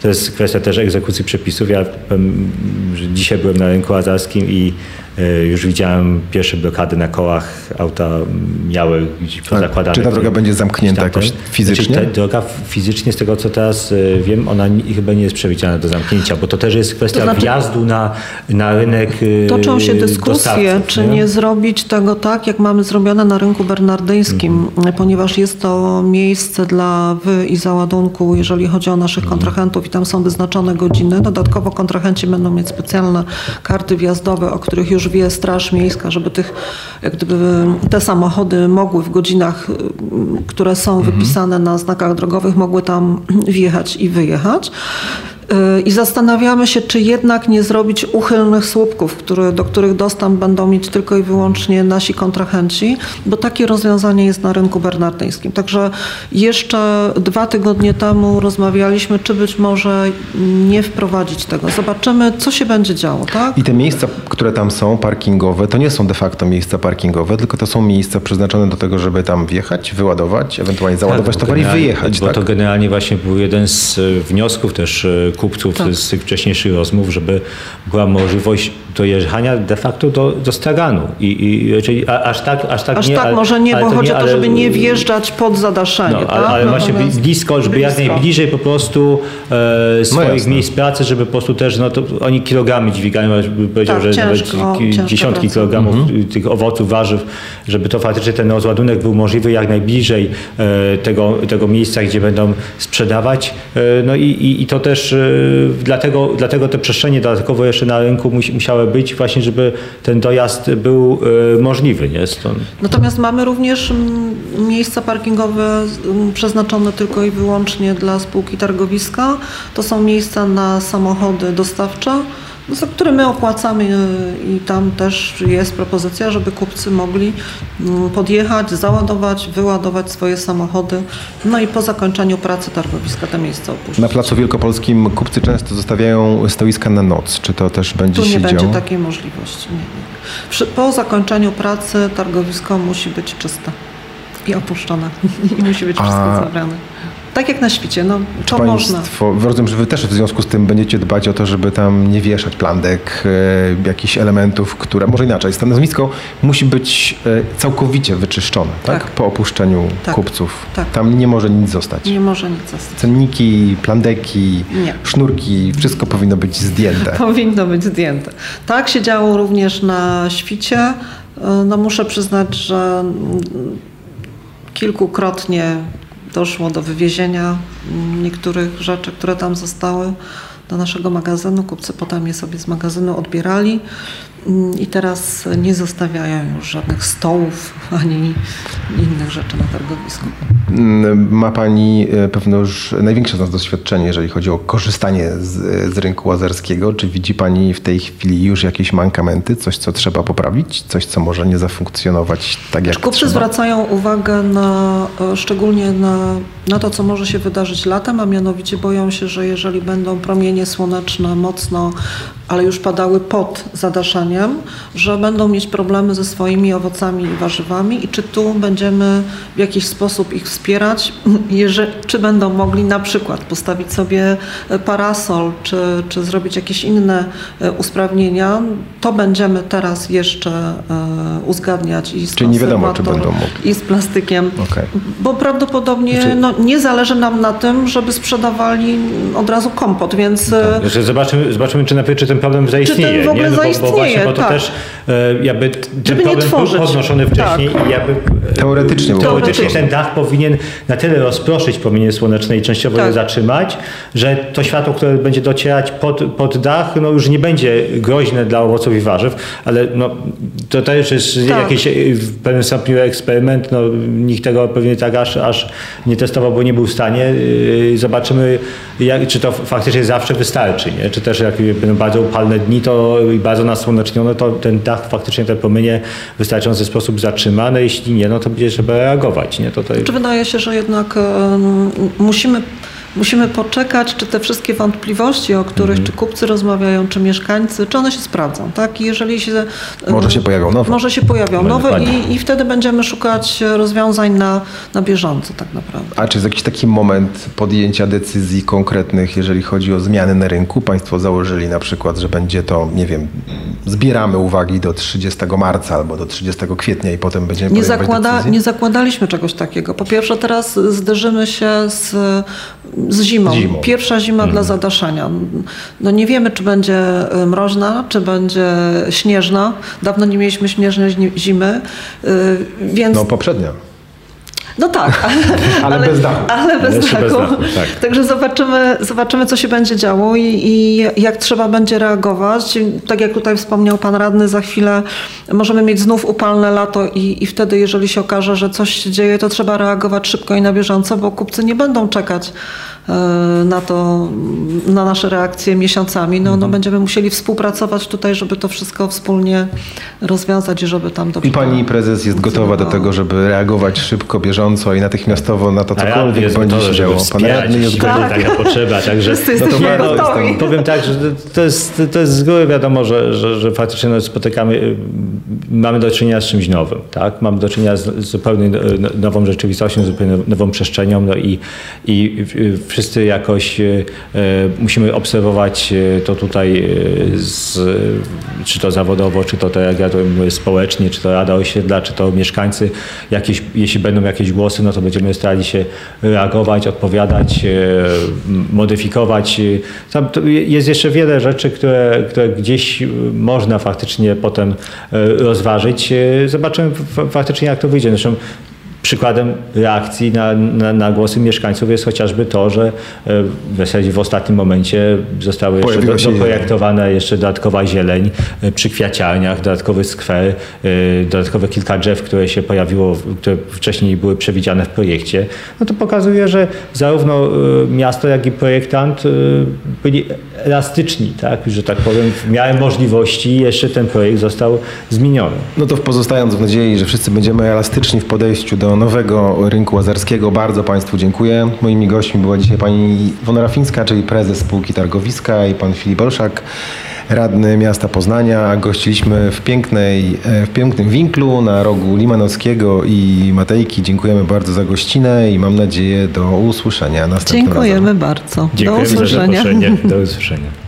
to jest kwestia też egzekucji przepisów. Ja dzisiaj byłem na rynku azarskim i już widziałem pierwsze blokady na kołach. Auta miały gdzieś pozakładane. czy ta droga będzie zamknięta tam jakoś to- fizycznie? Znaczy, ta droga fizycznie, z tego co teraz e, wiem, ona chyba nie jest przewidziana do zamknięcia, bo to też jest kwestia To znaczy- wjazdu na, na rynek e, Toczą się dyskusje, czy nie zrobić tego tak, jak mamy zrobione na rynku bernardyńskim, ponieważ jest to miejsce dla wy i załadunku, jeżeli chodzi o naszych kontrahentów i tam są wyznaczone godziny. Dodatkowo kontrahenci będą mieć specjalne karty wjazdowe, o których już wie Straż Miejska, żeby tych, jak gdyby te samochody mogły w godzinach, które są wypisane na znakach drogowych, mogły tam wjechać i wyjechać. Y, I zastanawiamy się, czy jednak nie zrobić uchylnych słupków, które, do których dostęp będą mieć tylko i wyłącznie nasi kontrahenci, bo takie rozwiązanie jest na rynku bernardyńskim. Także jeszcze dwa tygodnie temu rozmawialiśmy, czy być może nie wprowadzić tego. Zobaczymy, co się będzie działo, tak? I te miejsca, które tam są, parkingowe, to nie są de facto miejsca parkingowe, tylko to są miejsca przeznaczone do tego, żeby tam wjechać, wyładować, ewentualnie załadować Tak, towar i wyjechać. Bo tak? to generalnie właśnie był jeden z e, wniosków też e, kupców Tak. z tych wcześniejszych rozmów, żeby była możliwość dojechania de facto do, do straganu. I, i czyli a, aż tak, aż tak Aż nie. tak ale- może nie, ale bo chodzi o to, ale- żeby nie wjeżdżać pod zadaszenie, No, tak? ale, ale właśnie Natomiast- blisko, żeby jak blisko. najbliżej po prostu e, swoich jasne. miejsc pracy, żeby po prostu też, no to oni kilogami dźwigają, bym powiedział, Tak, że ciężko, nawet dziesiątki praca. kilogramów Mhm. tych owoców, warzyw, żeby to faktycznie ten rozładunek był możliwy jak najbliżej e, tego, tego miejsca, gdzie będą sprzedawać. E, no i, i, i to też e, dlatego, dlatego te przestrzenie dodatkowo jeszcze na rynku musi, musiały być właśnie, żeby ten dojazd był e, możliwy. Nie? Stąd, Natomiast mamy również mm, miejsca parkingowe mm, przeznaczone tylko i wyłącznie dla spółki targowiska. To są miejsca na samochody dostawcze, za które my opłacamy y, i tam też jest propozycja, żeby kupcy mogli podjechać, załadować, wyładować swoje samochody, no i po zakończeniu pracy targowiska te miejsca opuścić. Na Placu Wielkopolskim kupcy często zostawiają stoiska na noc. Czy to też będzie Tu nie się będzie działo? takiej możliwości. Nie, nie. Po zakończeniu pracy targowisko musi być czyste i opuszczone. I musi być wszystko A- zabrane. Tak jak na świcie, no to można. rozumiem, że wy też w związku z tym będziecie dbać o to, żeby tam nie wieszać plandek, e, jakichś elementów, które, może inaczej, stanowisko musi być e, całkowicie wyczyszczone, tak? Tak. Po opuszczeniu Tak. kupców. Tak. Tam nie może nic zostać. Nie może nic zostać. Cenniki, plandeki, Nie. sznurki, wszystko powinno być zdjęte. Powinno być zdjęte. Tak się działo również na świcie. No muszę przyznać, że kilkukrotnie doszło do wywiezienia mm, niektórych rzeczy, które tam zostały do naszego magazynu. Kupcy potem je sobie z magazynu odbierali. Mm, i teraz nie zostawiają już żadnych stołów ani innych rzeczy na targowisku. Mm, Ma Pani e, pewno już największe z nas doświadczenie, jeżeli chodzi o korzystanie z, z rynku łazarskiego. Czy widzi Pani w tej chwili już jakieś mankamenty, coś co trzeba poprawić, coś co może nie zafunkcjonować tak jak Kupcy trzeba? zwracają uwagę na, e, szczególnie na, na to, co może się wydarzyć latem, a mianowicie boją się, że jeżeli będą promienie słoneczne mocno, ale już padały pod zadaszeniem, że będą mieć problemy ze swoimi owocami i warzywami i czy tu będziemy w jakiś sposób ich wspierać, jeżeli, czy będą mogli na przykład postawić sobie e, parasol, czy, czy zrobić jakieś inne e, usprawnienia, to będziemy teraz jeszcze e, uzgadniać i z Czyli nie wiadomo, czy będą mogli. i z plastykiem, Okej. bo prawdopodobnie Znaczy- no, nie zależy nam na tym, żeby sprzedawali od razu kompot, więc Znaczy zobaczymy, zobaczymy, czy czy ten problem zaistnieje. ten w ogóle nie? No bo, zaistnieje, bo to tak. też e, jakby ten problem był podnoszony wcześniej Tak. i jakby e, Teoretycznie teoretycznie ten dach powinien na tyle rozproszyć promienie słoneczne i częściowo Tak. je zatrzymać, że to światło, które będzie docierać pod, pod dach, no już nie będzie groźne dla owoców i warzyw, ale no, to też jest Tak. jakiś e, w pewnym stopniu eksperyment, no, nikt tego pewnie tak aż, aż nie testował, bo nie był w stanie. Zobaczymy, jak, czy to faktycznie zawsze wystarczy, nie? czy też jak będą bardzo upalne dni to i bardzo nasłonecznione, to ten dach faktycznie te promienie w wystarczający sposób zatrzyma, no jeśli nie, no to będzie trzeba reagować. Nie? To, to, czy wydaje się, że jednak musimy, musimy poczekać, czy te wszystkie wątpliwości, o których Mhm. czy kupcy rozmawiają, czy mieszkańcy, czy one się sprawdzą, tak? I jeżeli się... Może się pojawią nowe. Może się pojawią No, nowe i, i wtedy będziemy szukać rozwiązań na, na bieżąco tak naprawdę. A czy jest jakiś taki moment podjęcia decyzji konkretnych, jeżeli chodzi o zmiany na rynku? Państwo założyli na przykład, że będzie to, nie wiem, zbieramy uwagi do 30 marca albo do 30 kwietnia i potem będziemy Nie, zakłada, nie zakładaliśmy czegoś takiego. Po pierwsze, teraz zderzymy się z, z zimą. Zimą. Pierwsza zima dla zadaszenia. No nie wiemy, czy będzie y, mroźna, czy będzie śnieżna. Dawno nie mieliśmy śnieżnej zi- zimy, y, więc... No poprzednia. No tak, Ale bez dachu. Ale bez Jeszcze dachu. bez dachu, tak. Także zobaczymy, zobaczymy, co się będzie działo i, i jak trzeba będzie reagować. Tak jak tutaj wspomniał pan radny, za chwilę możemy mieć znów upalne lato i, i wtedy, jeżeli się okaże, że coś się dzieje, to trzeba reagować szybko i na bieżąco, bo kupcy nie będą czekać na to, na nasze reakcje miesiącami. No, Mhm. no będziemy musieli współpracować tutaj, żeby to wszystko wspólnie rozwiązać i żeby tam dobrze I pani prezes jest gotowa do tego, żeby reagować szybko, bieżąco i natychmiastowo na to cokolwiek jest będzie gotowy, się działo. Pan radny jest gotowy. będzie taka potrzeba. Także No to bardzo jestem- Powiem tak, że to jest, to jest z góry wiadomo, że, że, że faktycznie no, spotykamy, y, mamy do czynienia z czymś nowym, tak? Mamy do czynienia z, zupełnie no- nową rzeczywistością, zupełnie nową przestrzenią no i, i y, wszyscy jakoś y, y, musimy obserwować y, to tutaj z, czy to zawodowo, czy to, to jak ja to mówię, społecznie, czy to Rada Osiedla, czy to mieszkańcy, jakieś, jeśli będą jakieś głosy, no to będziemy starali się reagować, odpowiadać, e, modyfikować. E, Tam jest jeszcze wiele rzeczy, które, które gdzieś e, można faktycznie potem e, rozważyć. E, Zobaczymy faktycznie, jak to wyjdzie. Zresztą Przykładem reakcji na, na, na głosy mieszkańców jest chociażby to, że e, w zasadzie w ostatnim momencie zostały jeszcze do, doprojektowana jeszcze dodatkowa zieleń e, przy kwiaciarniach, dodatkowy skwer, e, dodatkowe kilka drzew, które się pojawiło, które wcześniej były przewidziane w projekcie. No to pokazuje, że zarówno miasto, jak i projektant byli elastyczni, tak, że tak powiem, w miarę możliwości jeszcze ten projekt został zmieniony. No to pozostając w nadziei, że wszyscy będziemy elastyczni w podejściu do nowego rynku łazarskiego, bardzo Państwu dziękuję. Moimi gośćmi była dzisiaj pani Iwona Rafińska, czyli prezes spółki Targowiska i pan Filip Olszak, radny miasta Poznania. Gościliśmy w, pięknej, e, w pięknym winklu na rogu Limanowskiego i Matejki. Dziękujemy bardzo za gościnę i mam nadzieję do usłyszenia następnym razem. Dziękujemy bardzo. Do Dziękujemy za usłyszenia. Do usłyszenia.